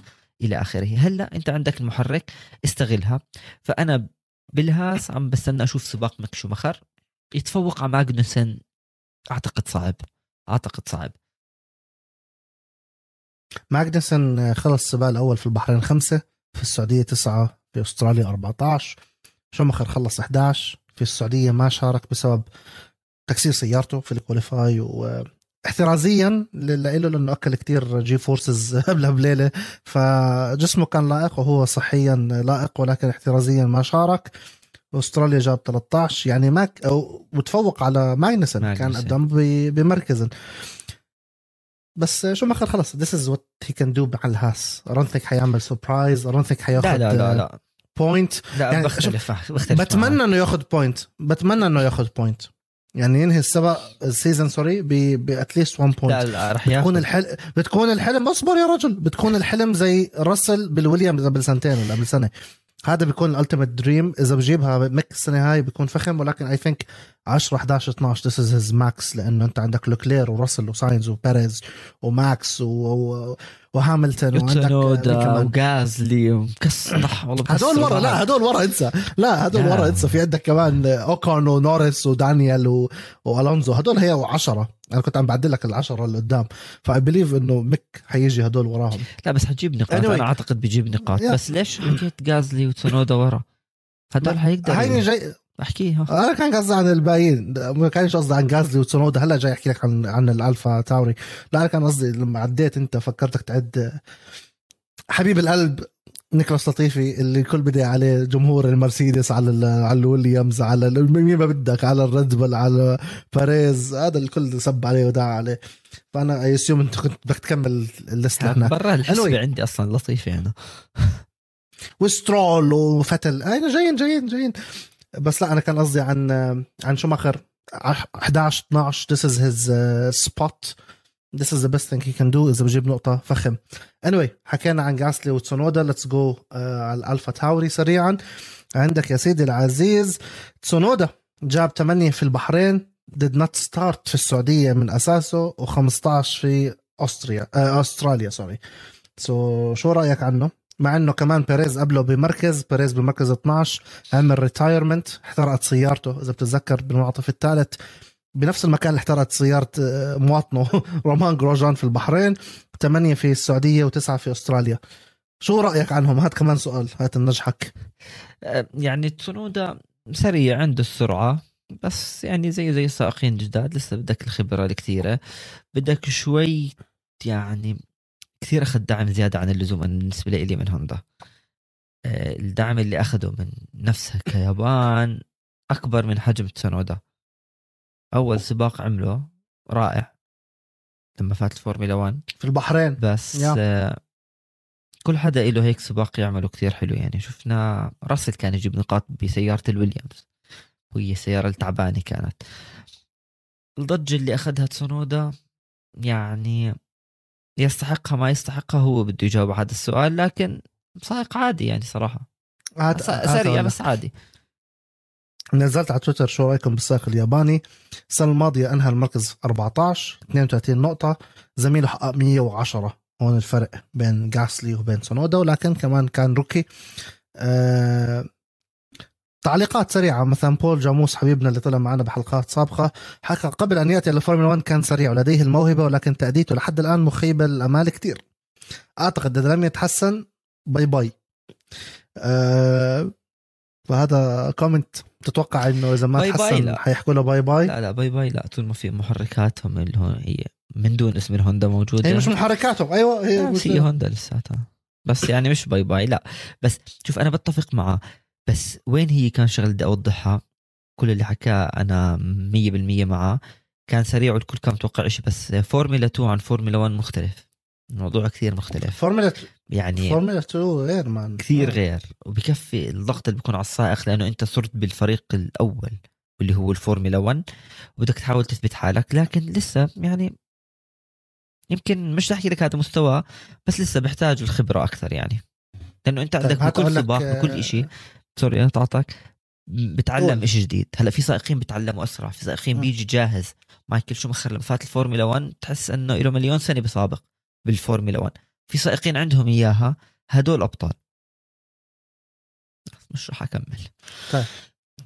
[SPEAKER 2] إلى آخره. هلأ أنت عندك المحرك استغلها. فأنا بالهاس عم بستنى أشوف سباق مك شومخر يتفوق على ماجنوسن أعتقد صعب. أعتقد صعب.
[SPEAKER 1] ماجنسن خلص السباق الأول في البحرين خمسة في السعودية تسعة في أستراليا 14 شومخر خلص 11 في السعودية ما شارك بسبب تكسير سيارته في ال qualify و احترازيا له لأنه أكل كتير G forces قبلها بليلة. فجسمه كان لائق وهو صحيا لائق ولكن احترازيا ما شارك. أستراليا جاب 13 يعني ميك وتفوق على ماجنسن كان قدام بمركز بس شوماخر خلص this is what he can do مع الهاس. or إنه حيعمل surprise or إنه حياخذ
[SPEAKER 2] لا لا لا لا.
[SPEAKER 1] point
[SPEAKER 2] لا يعني بختلف بختلف
[SPEAKER 1] بتمنى إنه ياخذ point بتمنى إنه ياخذ point يعني ينهي السبق ال season sorry but at least 1 بوينت
[SPEAKER 2] لا لا رح ياخذ
[SPEAKER 1] بتكون الحلم بتكون الحلم اصبر يا رجل بتكون الحلم زي راسل بالويليامز قبل سنتين ولا قبل سنة. هذا بيكون ال ultimate dream إذا بجيبها ميك السنة هاي بيكون فخم ولكن I think 10 11 12 this is his max لأنه أنت عندك لوكلير وراسل وساينز وبيريز وماكس و... وهاملتون
[SPEAKER 2] وعندك وغازلي. ومكسح
[SPEAKER 1] والله هدول ورا لا هدول ورا انسى لا هدول ورا انسى في عندك كمان اوكون ونوريس ودانيال و... وألونزو. هدول هي وعشرة أنا كنت عم بعدل لك العشرة اللي قدام. ف I believe إنه ميك حيجي هدول وراهم.
[SPEAKER 2] لا بس حتجيب نقاط. Anyway. أنا أعتقد بيجيب نقاط. Yeah. بس ليش حكيت غازلي وتسونودا ورا؟ هدول حيقدر
[SPEAKER 1] هاي جاي
[SPEAKER 2] أحكيها.
[SPEAKER 1] أنا كان قصدي عن الباقيين. ما كانش قصدي عن غازلي وتسونودا هلا جاي أحكي لك عن عن الألفا تاوري. لا أنا كان قصدي لما عديت أنت فكرتك تعد. حبيب القلب نيكلاس لطيفي اللي الكل بدي عليه جمهور المرسيدس على على الويليامز على مين ما بدك على الريد بول على باريز. هذا الكل سب عليه ودعا عليه. فأنا اي أنت كنت بدك تكمل ال list
[SPEAKER 2] هناك برا الحسبة عندي أصلا لطيفي أنا.
[SPEAKER 1] وسترول وفتل أنا جايين جايين جايين. بس لا أنا كان قصدي عن عن شوماخر 11 12 this is his uh, spot. This is the best thing he can do إذا بجيب نقطة فخم. Anyway حكينا عن جاسلي وتسونودا. let's go على الألفا تاوري سريعا. عندك يا سيدي العزيز تسونودا جاب 8 في البحرين did not start في السعودية من أساسه و15 في أستريا آه أستراليا sorry so شو رأيك عنه؟ مع إنه كمان بيريز قبله بمركز بيريز بمركز 12 عمل retirement احترقت سيارته إذا بتتذكر بالمنعطف الثالث. بنفس المكان اللي احترقت سيارة آه، مواطنه رومان جروجان في البحرين ثمانية في السعودية وتسعة في أستراليا. شو رأيك عنهم؟ هات كمان سؤال هات النجحك
[SPEAKER 2] آه، يعني تسونودا سريع عنده السرعة بس يعني زي زي السائقين الجداد لسه بدك الخبرة الكثيرة. بدك شوي يعني كثير أخذ دعم زيادة عن اللزوم بالنسبة لي من هوندا. آه، الدعم اللي أخذه من نفسها كيابان أكبر من حجم تسونودا. أول سباق عمله رائع. لما فات الفورمولا 1
[SPEAKER 1] في البحرين.
[SPEAKER 2] بس. آه، كل حدا له هيك سباق يعمله كثير حلو. يعني شفنا راسل كان يجيب نقاط بسيارة الويليامز. وهي السيارة التعبانة كانت. الضجة اللي أخذها تسونودا يعني يستحقها ما يستحقها هو بده يجاوب على هذا السؤال لكن سائق عادي يعني صراحة.
[SPEAKER 1] هات
[SPEAKER 2] سريع بس عادي.
[SPEAKER 1] نزلت على تويتر شو رأيكم بالسائق الياباني؟ السنة الماضية أنهى المركز 14 32 نقطة زميله حقق 110 هون الفرق بين جاسلي وبين سونودا ولكن كمان كان rookie آه تعليقات سريعة. مثلا بول جاموس حبيبنا اللي طلع معنا بحلقات سابقة حكى قبل أن يأتي للفورمولا 1 كان سريع ولديه الموهبة ولكن تأديته لحد الآن مخيبة الأمال كتير. أعتقد إذا لم يتحسن bye bye. آه فهذا comment تتوقع إنه إذا ما
[SPEAKER 2] bye
[SPEAKER 1] تحسن. حيحكوا له bye bye؟
[SPEAKER 2] لا لا باي باي لا. طول ما في محركاتهم اللي هو هي من دون اسم الهوندا موجودة.
[SPEAKER 1] هي مش محركاتهم. أيوه هي مش
[SPEAKER 2] هي هوندا لساتها. بس يعني مش باي باي لا. بس شوف أنا بتفق معه. بس وين هي كان شغله بدي اوضحها كل اللي حكاه أنا 100% معه كان سريع والكل كان متوقع شيء بس فورمولا 2 عن فورمولا 1 مختلف. الموضوع كثير مختلف.
[SPEAKER 1] فورمولا
[SPEAKER 2] يعني
[SPEAKER 1] فورمولا 2 غير man
[SPEAKER 2] كثير غير. وبكفي الضغط اللي بيكون على السائق لأنه أنت صرت بالفريق الأول واللي هو الفورمولا 1 وبدك تحاول تثبت حالك. لكن لسه يعني يمكن مش أحكي لك هذا مستوى بس لسه بيحتاج الخبرة أكثر يعني. لأنه أنت
[SPEAKER 1] طيب
[SPEAKER 2] عندك بكل سباق بكل شيء sorry أنا قطعتك. بتعلم. شيء جديد. هلأ في سائقين بتعلموا أسرع في سائقين. بيجي جاهز. مايكل شومخر لما فات الفورمولا 1 تحس إنه له مليون سنه بسابق بالفورمولا 1 في سائقين عندهم إياها هدول أبطال. مش رح أكمل.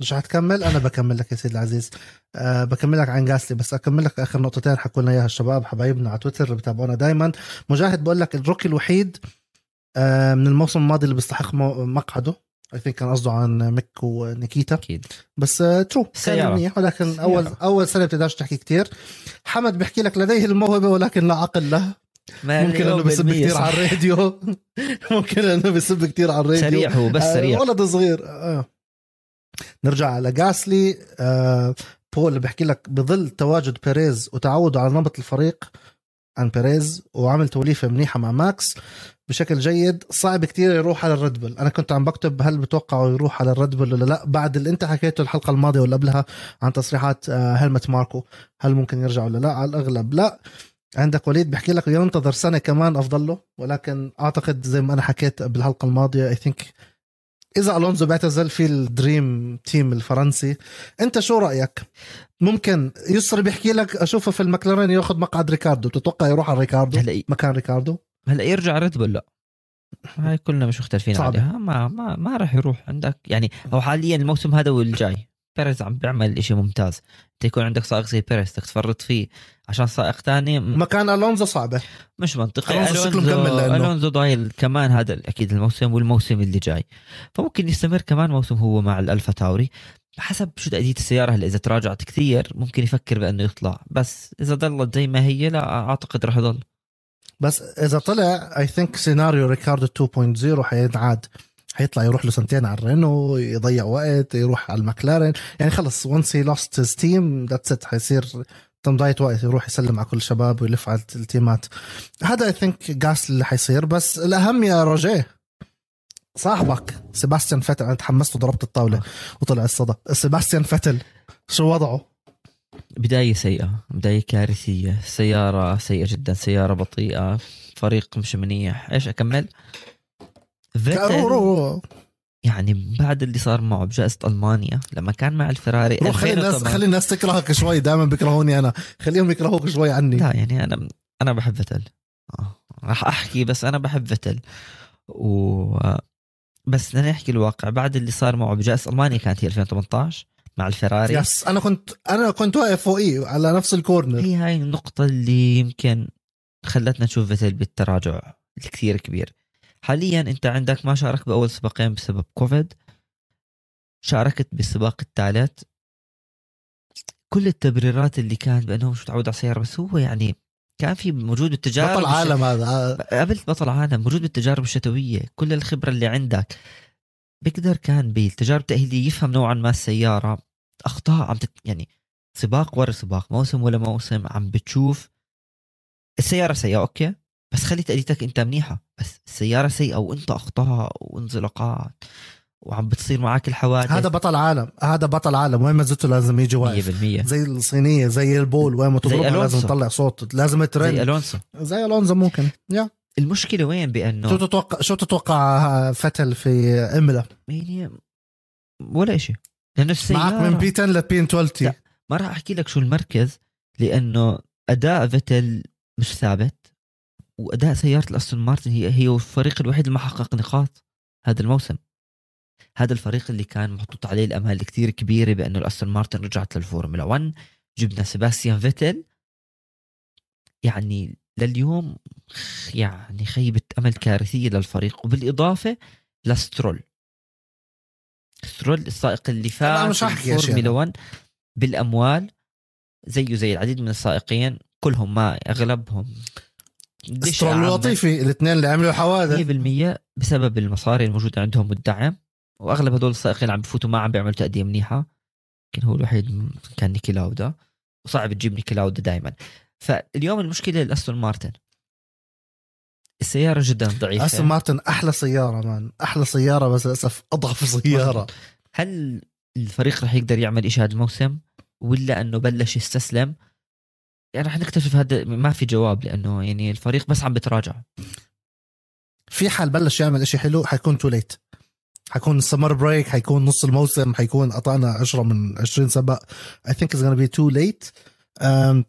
[SPEAKER 1] مش هتكمل أنا بكمل لك يا سيدي العزيز. أه بكمل لك عن جاسلي بس أكمل لك آخر نقطتين حكوا لنا إياها الشباب حبايبنا على تويتر اللي بتابعونا دائما مجاهد بقول لك الروكي الوحيد أه من الموسم الماضي اللي بيستحق مقعده. I think كان قصده عن ميك ونيكيتا.
[SPEAKER 2] أكيد.
[SPEAKER 1] بس آه، true كان
[SPEAKER 2] سيارة.
[SPEAKER 1] منيح ولكن
[SPEAKER 2] سيارة.
[SPEAKER 1] اول أول سنة بتقدرش تحكي كتير. حمد بيحكي لك لديه الموهبة ولكن لا عقل له. ممكن إنه بيسب كتير على الراديو. ممكن إنه بيسب كتير على الراديو.
[SPEAKER 2] سريع هو بس
[SPEAKER 1] آه،
[SPEAKER 2] سريع.
[SPEAKER 1] ولد صغير. آه. نرجع على جاسلي آه بول بيحكي لك بظل تواجد بيريز وتعوده على نمط الفريق عن بيريز وعمل توليفة منيحة مع ماكس. بشكل جيد صعب كتير يروح على الريد بول. أنا كنت عم بكتب هل بتوقعوا يروح على الريد بول ولا لا. بعد اللي انت حكيته الحلقة الماضية ولا قبلها عن تصريحات آه هلمت ماركو هل ممكن يرجع ولا لا؟ على الأغلب لا. عندك وليد بيحكي لك ينتظر سنة كمان افضل له ولكن أعتقد زي ما أنا حكيت بالحلقة الماضية I think إذا ألونزو بيعتزل في ال dream team الفرنسي. أنت شو رأيك؟ ممكن يسري بيحكي لك أشوفه في المكلارين ياخذ مقعد ريكاردو. تتوقع يروح على ريكاردو؟
[SPEAKER 2] هلا
[SPEAKER 1] مكان ريكاردو؟
[SPEAKER 2] هلا يرجع ريد بول لا. هاي كلنا مش مختلفين
[SPEAKER 1] صعبة.
[SPEAKER 2] عليها. ما ما ما راح يروح عندك. يعني هو حاليا الموسم هذا والجاي بيريز عم بيعمل إشي ممتاز. أنت يكون عندك سائق زي بيريز بدك تفرط فيه عشان سائق تاني. م-
[SPEAKER 1] مكان ألونزو صعبة.
[SPEAKER 2] مش منطقي.
[SPEAKER 1] ألونزو شكله مكمل لأنه.
[SPEAKER 2] ألونزو ضايل كمان هذا أكيد الموسم والموسم اللي جاي. فممكن يستمر كمان موسم هو مع الألفا تاوري. حسب شو تأدية السيارة. هلا إذا تراجعت كثير ممكن يفكر بأنه يطلع. بس إذا ضلت زي ما هي لا أعتقد رح يضل.
[SPEAKER 1] بس إذا طلع I think سيناريو ريكاردو 2.0 حينعاد حيطلع يروح له سنتين على الرينو يضيع وقت يروح على المكلارين. يعني خلص once he lost his team that's it حيصير تم ضايع وقت يروح يسلم على كل الشباب ويلف على ال teamات. هذا I think جاس اللي حيصير. بس الأهم يا روجيه صاحبك سيباستيان فتل أنا تحمست وضربت الطاولة وطلع الصدى. سيباستيان فتل شو وضعه؟
[SPEAKER 2] بداية سيئة بداية كارثية سيارة سيئة جدا سيارة بطيئة فريق مش منيح. إيش أكمل؟ فيتل يعني بعد اللي صار معه بجائزة ألمانيا لما كان مع الفراري
[SPEAKER 1] روح خلي الناس
[SPEAKER 2] 2008
[SPEAKER 1] خلي الناس تكرهك شوي دائما بيكرهوني أنا. خليهم يكرهوك شوي عني.
[SPEAKER 2] لا يعني أنا أنا بحب فيتل. آه، راح أحكي بس أنا بحب فيتل. و بس بدنا نحكي الواقع. بعد اللي صار معه بجائزة ألمانيا كانت هي 2018 مع الفراري.
[SPEAKER 1] يس أنا كنت أنا كنت واقف فوقيه على نفس ال corner
[SPEAKER 2] هي هاي النقطة اللي يمكن خلتنا نشوف فيتل بالتراجع الكثير كبير. حاليا أنت عندك ما شارك بأول سباقين بسبب كوفيد. شاركت بالسباق الثالث. كل التبريرات اللي كانت بانه مش متعود على السيارة بس هو يعني كان في موجود بالتجارب
[SPEAKER 1] بطل عالم هذا.
[SPEAKER 2] قبل بطل عالم موجود بالتجارب الشتوية كل الخبرة اللي عندك. بيقدر كان بالتجارب التأهيلية يفهم نوعا ما السيارة. أخطاء عم تت... يعني سباق ورا سباق موسم ولا موسم عم بتشوف السيارة سيئة أوكي؟ بس خلي تأديتك أنت منيحة بس السيارة سيئة وانت أخطاء وانزلاقات وعم بتصير معك الحوادث.
[SPEAKER 1] هذا بطل عالم هذا بطل عالم وين ما زدته لازم يجي واقف.
[SPEAKER 2] 100%
[SPEAKER 1] زي الصينية زي البول وين ما تضربها. لازم تطلع صوت لازم
[SPEAKER 2] زي
[SPEAKER 1] turn
[SPEAKER 2] ألونسو.
[SPEAKER 1] زي الونزو ممكن يا.
[SPEAKER 2] المشكلة وين؟
[SPEAKER 1] شو
[SPEAKER 2] بانه
[SPEAKER 1] تتوقع شو تتوقع فتل في إيمولا؟
[SPEAKER 2] يعني ولا شيء لأنه
[SPEAKER 1] معك من
[SPEAKER 2] السياره
[SPEAKER 1] P 10 ل P 20
[SPEAKER 2] لا. ما راح أحكي لك شو المركز لأنه أداء فيتل مش ثابت وأداء سيارة الأستون مارتن هي هي الفريق الوحيد اللي ما حقق نقاط هذا الموسم. هذا الفريق اللي كان محطوط عليه الأمال كتير كبيرة بانه الأستون مارتن رجعت للفورمولا 1 جبنا سيباستيان فيتل. يعني لليوم يعني خيبة أمل كارثية للفريق وبالإضافة لسترول. سترول السائق اللي فاز. فورمولا 1 بالأموال زيه زي العديد من السائقين كلهم ما أغلبهم دش
[SPEAKER 1] سترول
[SPEAKER 2] عامة.
[SPEAKER 1] ولطيفي الاثنين اللي عملوا حوادث
[SPEAKER 2] 100% بسبب المصاري الموجودة عندهم والدعم وأغلب هدول السائقين عم بفوتوا ما عم بيعملوا تأدية منيحة يمكن هو الوحيد كان نيكي لاودا وصعب تجيب نيكي لاودا دائما فاليوم المشكلة الاستون مارتن السيارة جدا ضعيفة.
[SPEAKER 1] أستون مارتن أحلى سيارة man. أحلى سيارة بس للأسف أضعف سيارة.
[SPEAKER 2] هل الفريق رح يقدر يعمل إشي هذا الموسم؟ ولا إنه بلش يستسلم؟ يعني رح نكتشف هذا ما في جواب لأنه يعني الفريق بس عم بتراجع.
[SPEAKER 1] في حال بلش يعمل إشي حلو حيكون too late حيكون ال summer break حيكون نص الموسم حيكون قطعنا 10 من 20 سباق I think it's gonna be too late. um,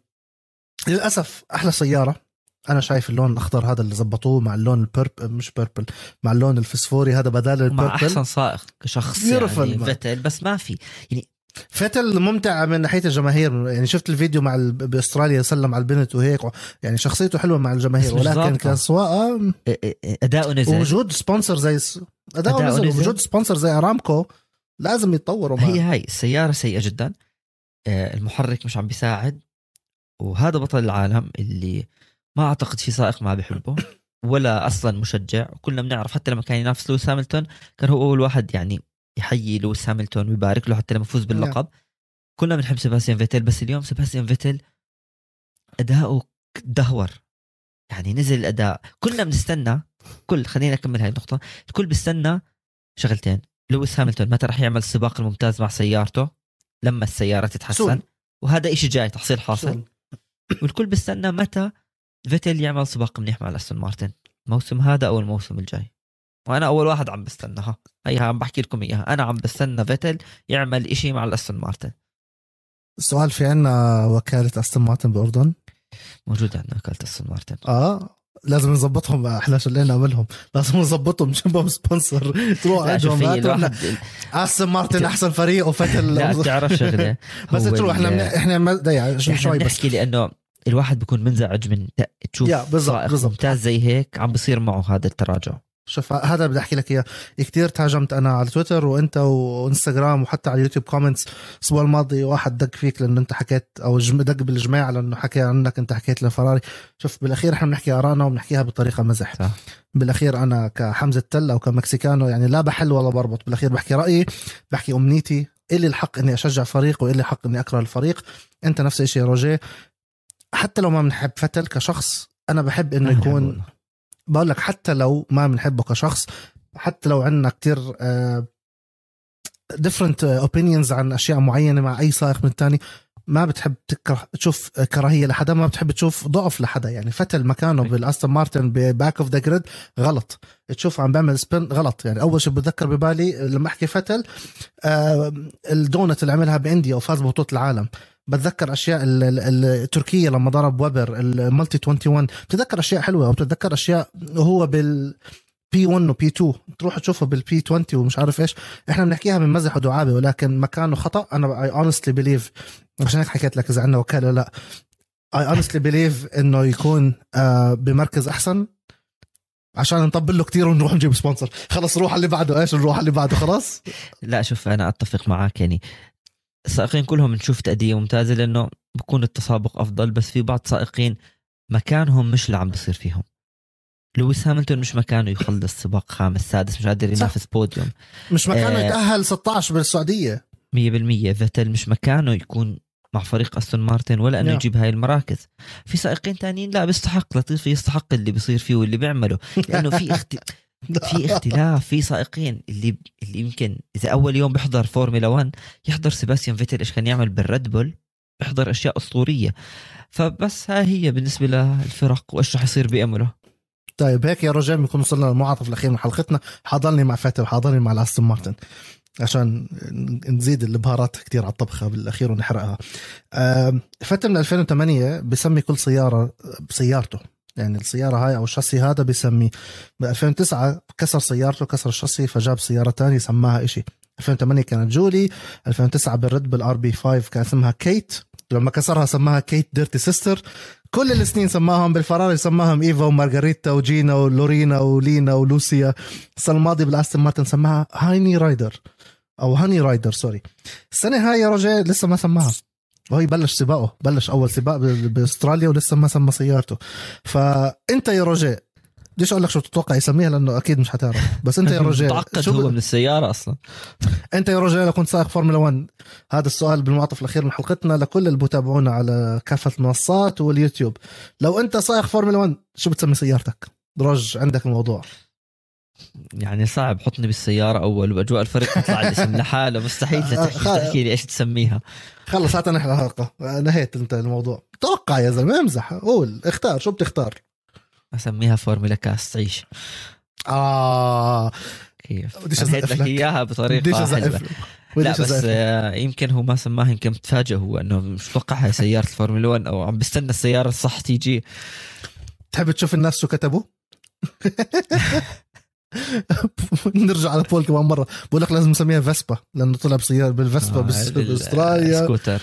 [SPEAKER 1] للأسف أحلى سيارة. أنا شايف اللون الأخضر هذا اللي زبطوه مع اللون ال purp مش purple مع اللون الفسفوري هذا بدال
[SPEAKER 2] مع
[SPEAKER 1] ال
[SPEAKER 2] purple أحسن سائق كشخص يعني. فتل بس ما في
[SPEAKER 1] فتل ممتع من ناحية الجماهير يعني شفت الفيديو مع ال- بأستراليا سلم على البنت وهيك يعني شخصيته حلوة مع الجماهير ولكن. كسواقه
[SPEAKER 2] اداؤه نزل
[SPEAKER 1] وجود sponsor زي اداؤه نزل
[SPEAKER 2] نزل.
[SPEAKER 1] وجود sponsor زي ارامكو لازم يتطوروا معه.
[SPEAKER 2] هي هاي السيارة سيئة جدا آه، المحرك مش عم بيساعد وهذا بطل العالم اللي ما أعتقد في سائق ما بحبه ولا أصلا مشجع. كلنا بنعرف حتى لما كان ينافس لويس هاملتون كان هو أول واحد يعني يحيي لويس هاملتون ويبارك له حتى لما يفوز باللقب. كلنا بنحب سيباستيان فيتل بس اليوم سيباستيان فيتل أداؤه دهور. يعني نزل الأداء. كلنا بنستنى كل خلينا نكمل هاي النقطة. الكل بيستنى شغلتين. لويس هاملتون متى راح يعمل السباق الممتاز مع سيارته؟ لما السيارة تتحسن.
[SPEAKER 1] soon.
[SPEAKER 2] وهذا إشي جاي تحصيل حاصل.
[SPEAKER 1] soon.
[SPEAKER 2] والكل بيستنى متى فيتل يعمل سباق منيح مع الأستون مارتن. الموسم هذا أو الموسم الجاي. وأنا أول واحد عم بستناها. هي عم بحكي لكم إياها. أنا عم بستنى فيتل يعمل إشي مع الأستون مارتن.
[SPEAKER 1] السؤال في عنا وكالة أستون مارتن بالاردن
[SPEAKER 2] موجود عندنا وكالة أستون مارتن.
[SPEAKER 1] آه لازم نظبطهم. إحنا شو اللي نعملهم؟ لازم نظبطهم. جنبهم sponsor؟ تروح عندهم أستون مارتن أحسن فريق وفتل
[SPEAKER 2] لا بتعرف شغلة.
[SPEAKER 1] بس تروح إحنا. إحنا ما- شوي بس.
[SPEAKER 2] بنحكي لأنه الواحد بيكون منزعج من تشوف
[SPEAKER 1] يا، بالضبط،.
[SPEAKER 2] ممتاز زي هيك عم بصير معه هذا التراجع.
[SPEAKER 1] شوف هذا بدي أحكي لك إياه. كثير تهاجمت أنا على تويتر وأنت وإنستغرام وحتى على اليوتيوب comments الأسبوع الماضي واحد دق فيك لأنه أنت حكيت أو دق بالجماعة لأنه حكى عنك أنت حكيت لفراري. شوف بالأخير إحنا بنحكي ارائنا وبنحكيها بطريقة مزح.
[SPEAKER 2] صح.
[SPEAKER 1] بالأخير أنا كحمزة تل أو كمكسيكانو يعني لا بحل ولا بربط. بالأخير بحكي رأيي بحكي أمنيتي. إلي الحق إني أشجع فريق وإلي الحق إني أكره الفريق. أنت نفس الشيء روجيه. حتى لو ما بنحب فتل كشخص أنا بحب
[SPEAKER 2] إنه
[SPEAKER 1] يكون. بقول لك حتى لو ما بنحبه كشخص حتى لو عندنا كتير different opinions عن أشياء معينة مع أي سائق من الثاني ما بتحب تكره تشوف كراهية لحدا ما بتحب تشوف ضعف لحدا. يعني فتل مكانه بالأستون مارتن ب back of the grid غلط. تشوف عم بيعمل spin غلط. يعني أول شيء بتذكر ببالي لما أحكي فتل آه الدونت اللي عملها بإنديا وفاز ببطولة العالم. بتذكر أشياء ال- ال- التركيه لما ضرب ويبر ال multi 21 بتذكر أشياء حلوة وبتتذكر أشياء وهو بال P 1 و P 2 تروح تشوفها بال P 20 ومش عارف إيش. إحنا بنحكيها من مزح ودعابة ولكن مكانه خطأ. أنا I honestly believe عشان هيك حكيت لك إذا عندنا وكالة ولا لأ. I honestly believe إنه يكون آه بمركز أحسن. عشان نطبل له كثير ونروح نجيب sponsor خلص على اللي بعده. إيش؟ نروح اللي بعده. خلاص؟
[SPEAKER 2] لا شوف أنا أتفق معك يعني. السائقين كلهم نشوف تأدية ممتازة لأنه بكون التسابق أفضل بس في بعض سائقين مكانهم مش اللي عم بصير فيهم لويس هاملتون مش مكانه يخلص سباق خامس سادس مش قادر. ينافس بوديوم
[SPEAKER 1] مش مكانه
[SPEAKER 2] آه.
[SPEAKER 1] يتأهل 16 بالسعودية
[SPEAKER 2] 100% فيتل مش مكانه يكون مع فريق أستون مارتن ولا إنه
[SPEAKER 1] نعم.
[SPEAKER 2] يجيب هاي المراكز في سائقين تانيين لا بيستحق لطيف يستحق اللي بيصير فيه واللي بيعمله لأنه في اخت... في اختلاف في سائقين اللي اللي يمكن إذا أول يوم بيحضر فورمولا 1 يحضر سيباستيان فيتل إيش كان يعمل بالريد بول؟ بيحضر أشياء أسطورية. فبس ها هي بالنسبة للفرق وإيش رح يصير بأمله.
[SPEAKER 1] طيب هيك يا رجال بنكون وصلنا للمنعطف الأخير من حلقتنا. حاضرني مع فاتل حاضرني مع الأستون مارتن عشان نزيد البهارات كتير على الطبخة بالأخير ونحرقها. فتل من 2008 بسمي كل سيارة بسيارته يعني السيارة هاي أو الشاسي هذا بسميه ب 2009 كسر سيارته كسر الشاسي فجاب سيارة تانية سماها إشي. 2008 كانت جولي 2009 بالريد بول ال RB 5 كان اسمها كيت لما كسرها سماها Kate's dirty sister كل السنين سماهم بالفراري سماهم إيفا ومارغريتا وجينا ولورينا ولينا ولوسيا. السنة الماضية بالأستون مارتن سماها هايني رايدر أو هاني رايدر sorry السنة هاي يا رجاء لسه ما سماها. وهي بلش سباقه بلش أول سباق بأستراليا ولسه ما سمى سيارته. فأنت يا رجاء بديش أقول لك شو تتوقع يسميها لأنه أكيد مش حتعرف. بس أنت يا رجاء
[SPEAKER 2] متعقد هو من السيارة أصلا.
[SPEAKER 1] أنت يا رجاء لو كنت سائق فورمولا 1 هذا السؤال بالمنعطف الأخير من حلقتنا. لكل اللي بتابعونا على كافة المنصات واليوتيوب. لو أنت سائق فورمولا 1 شو بتسمي سيارتك؟ رجاء عندك الموضوع.
[SPEAKER 2] يعني صعب حطني بالسيارة أول وأجواء الفريق تطلع الاسم لحاله مستحيل تحكي, تحكي لي إيش تسميها.
[SPEAKER 1] خلص هات نحن الحلقة نهيت أنت الموضوع. توقع يا زلمة امزح. قول. اختار. شو بتختار
[SPEAKER 2] أسميها فورمولا كاست تعيش
[SPEAKER 1] آه.
[SPEAKER 2] كيف؟ بديش لك إياها بطريقة حلوة. لا بس آه يمكن هو ما سماها يمكن تفاجئ هو إنه مش متوقعها سيارة الفورمولا 1 أو عم بستنى السيارة الصح تيجي.
[SPEAKER 1] تحب تشوف الناس شو كتبوا؟ نرجع على poll كمان مرة. بقول لك لازم نسميها فيسبا لأنه طلع بسياره بالفيسبا آه بأستراليا.
[SPEAKER 2] سكوتر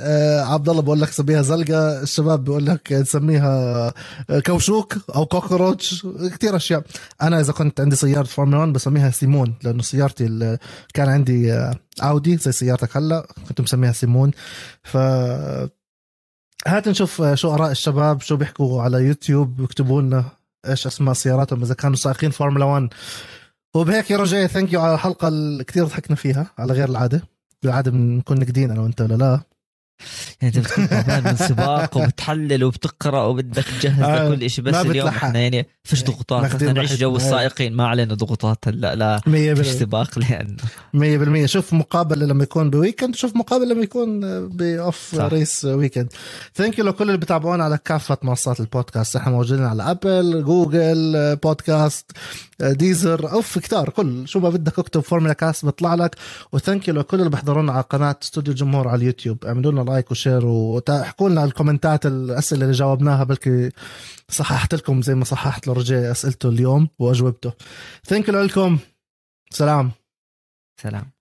[SPEAKER 1] آه عبد الله بقول لك سميها زلقة. الشباب بقول لك نسميها آه، كوشوك أو cockroach. كثير أشياء. أنا إذا كنت عندي سيارة فورمولا 1 بسميها سيمون لأنه سيارتي كان عندي آه، اودي زي سيارتك هلا. كنت مسميها سيمون. ف هات نشوف آه، شو آراء الشباب شو بيحكوا على يوتيوب. بيكتبوا لنا. إيش اسماء سياراتهم إذا كانوا سائقين فورمولا 1 وبهيك يا رجاء thank you على الحلقة اللي كثير ضحكنا فيها على غير العادة. بالعاده بنكون نكدين أنا وأنت ولا لا؟
[SPEAKER 2] يعني أنت بتكون تعبان من سباق وبتحلل وبتقرأ وبدك تجهز آه لكل شيء بس اليوم إحنا يعني فيش إيه، ضغوطات. إحنا نعيش جو السائقين ما علينا ضغوطات هلأ لا فيش سباق
[SPEAKER 1] لأنه 100% شوف مقابلة لما يكون ب weekend شوف مقابلة لما يكون ب off race weekend. thank you لكل اللي بتابعونا على كافة منصات البودكاست. إحنا موجودين على ابل جوجل بودكاست ديزر اوف كتار كل شو ما بدك اكتب فورمولا كاست بيطلع لك. و thank you لكل اللي بيحضرونا على قناة استوديو الجمهور على اليوتيوب. اعملوا لنا like و share واحكوا لنا الكومنتات الأسئلة اللي جاوبناها بلكي صححت لكم زي ما صححت لرجاء أسئلته اليوم وأجوبته. thank you لكم. سلام.
[SPEAKER 2] سلام.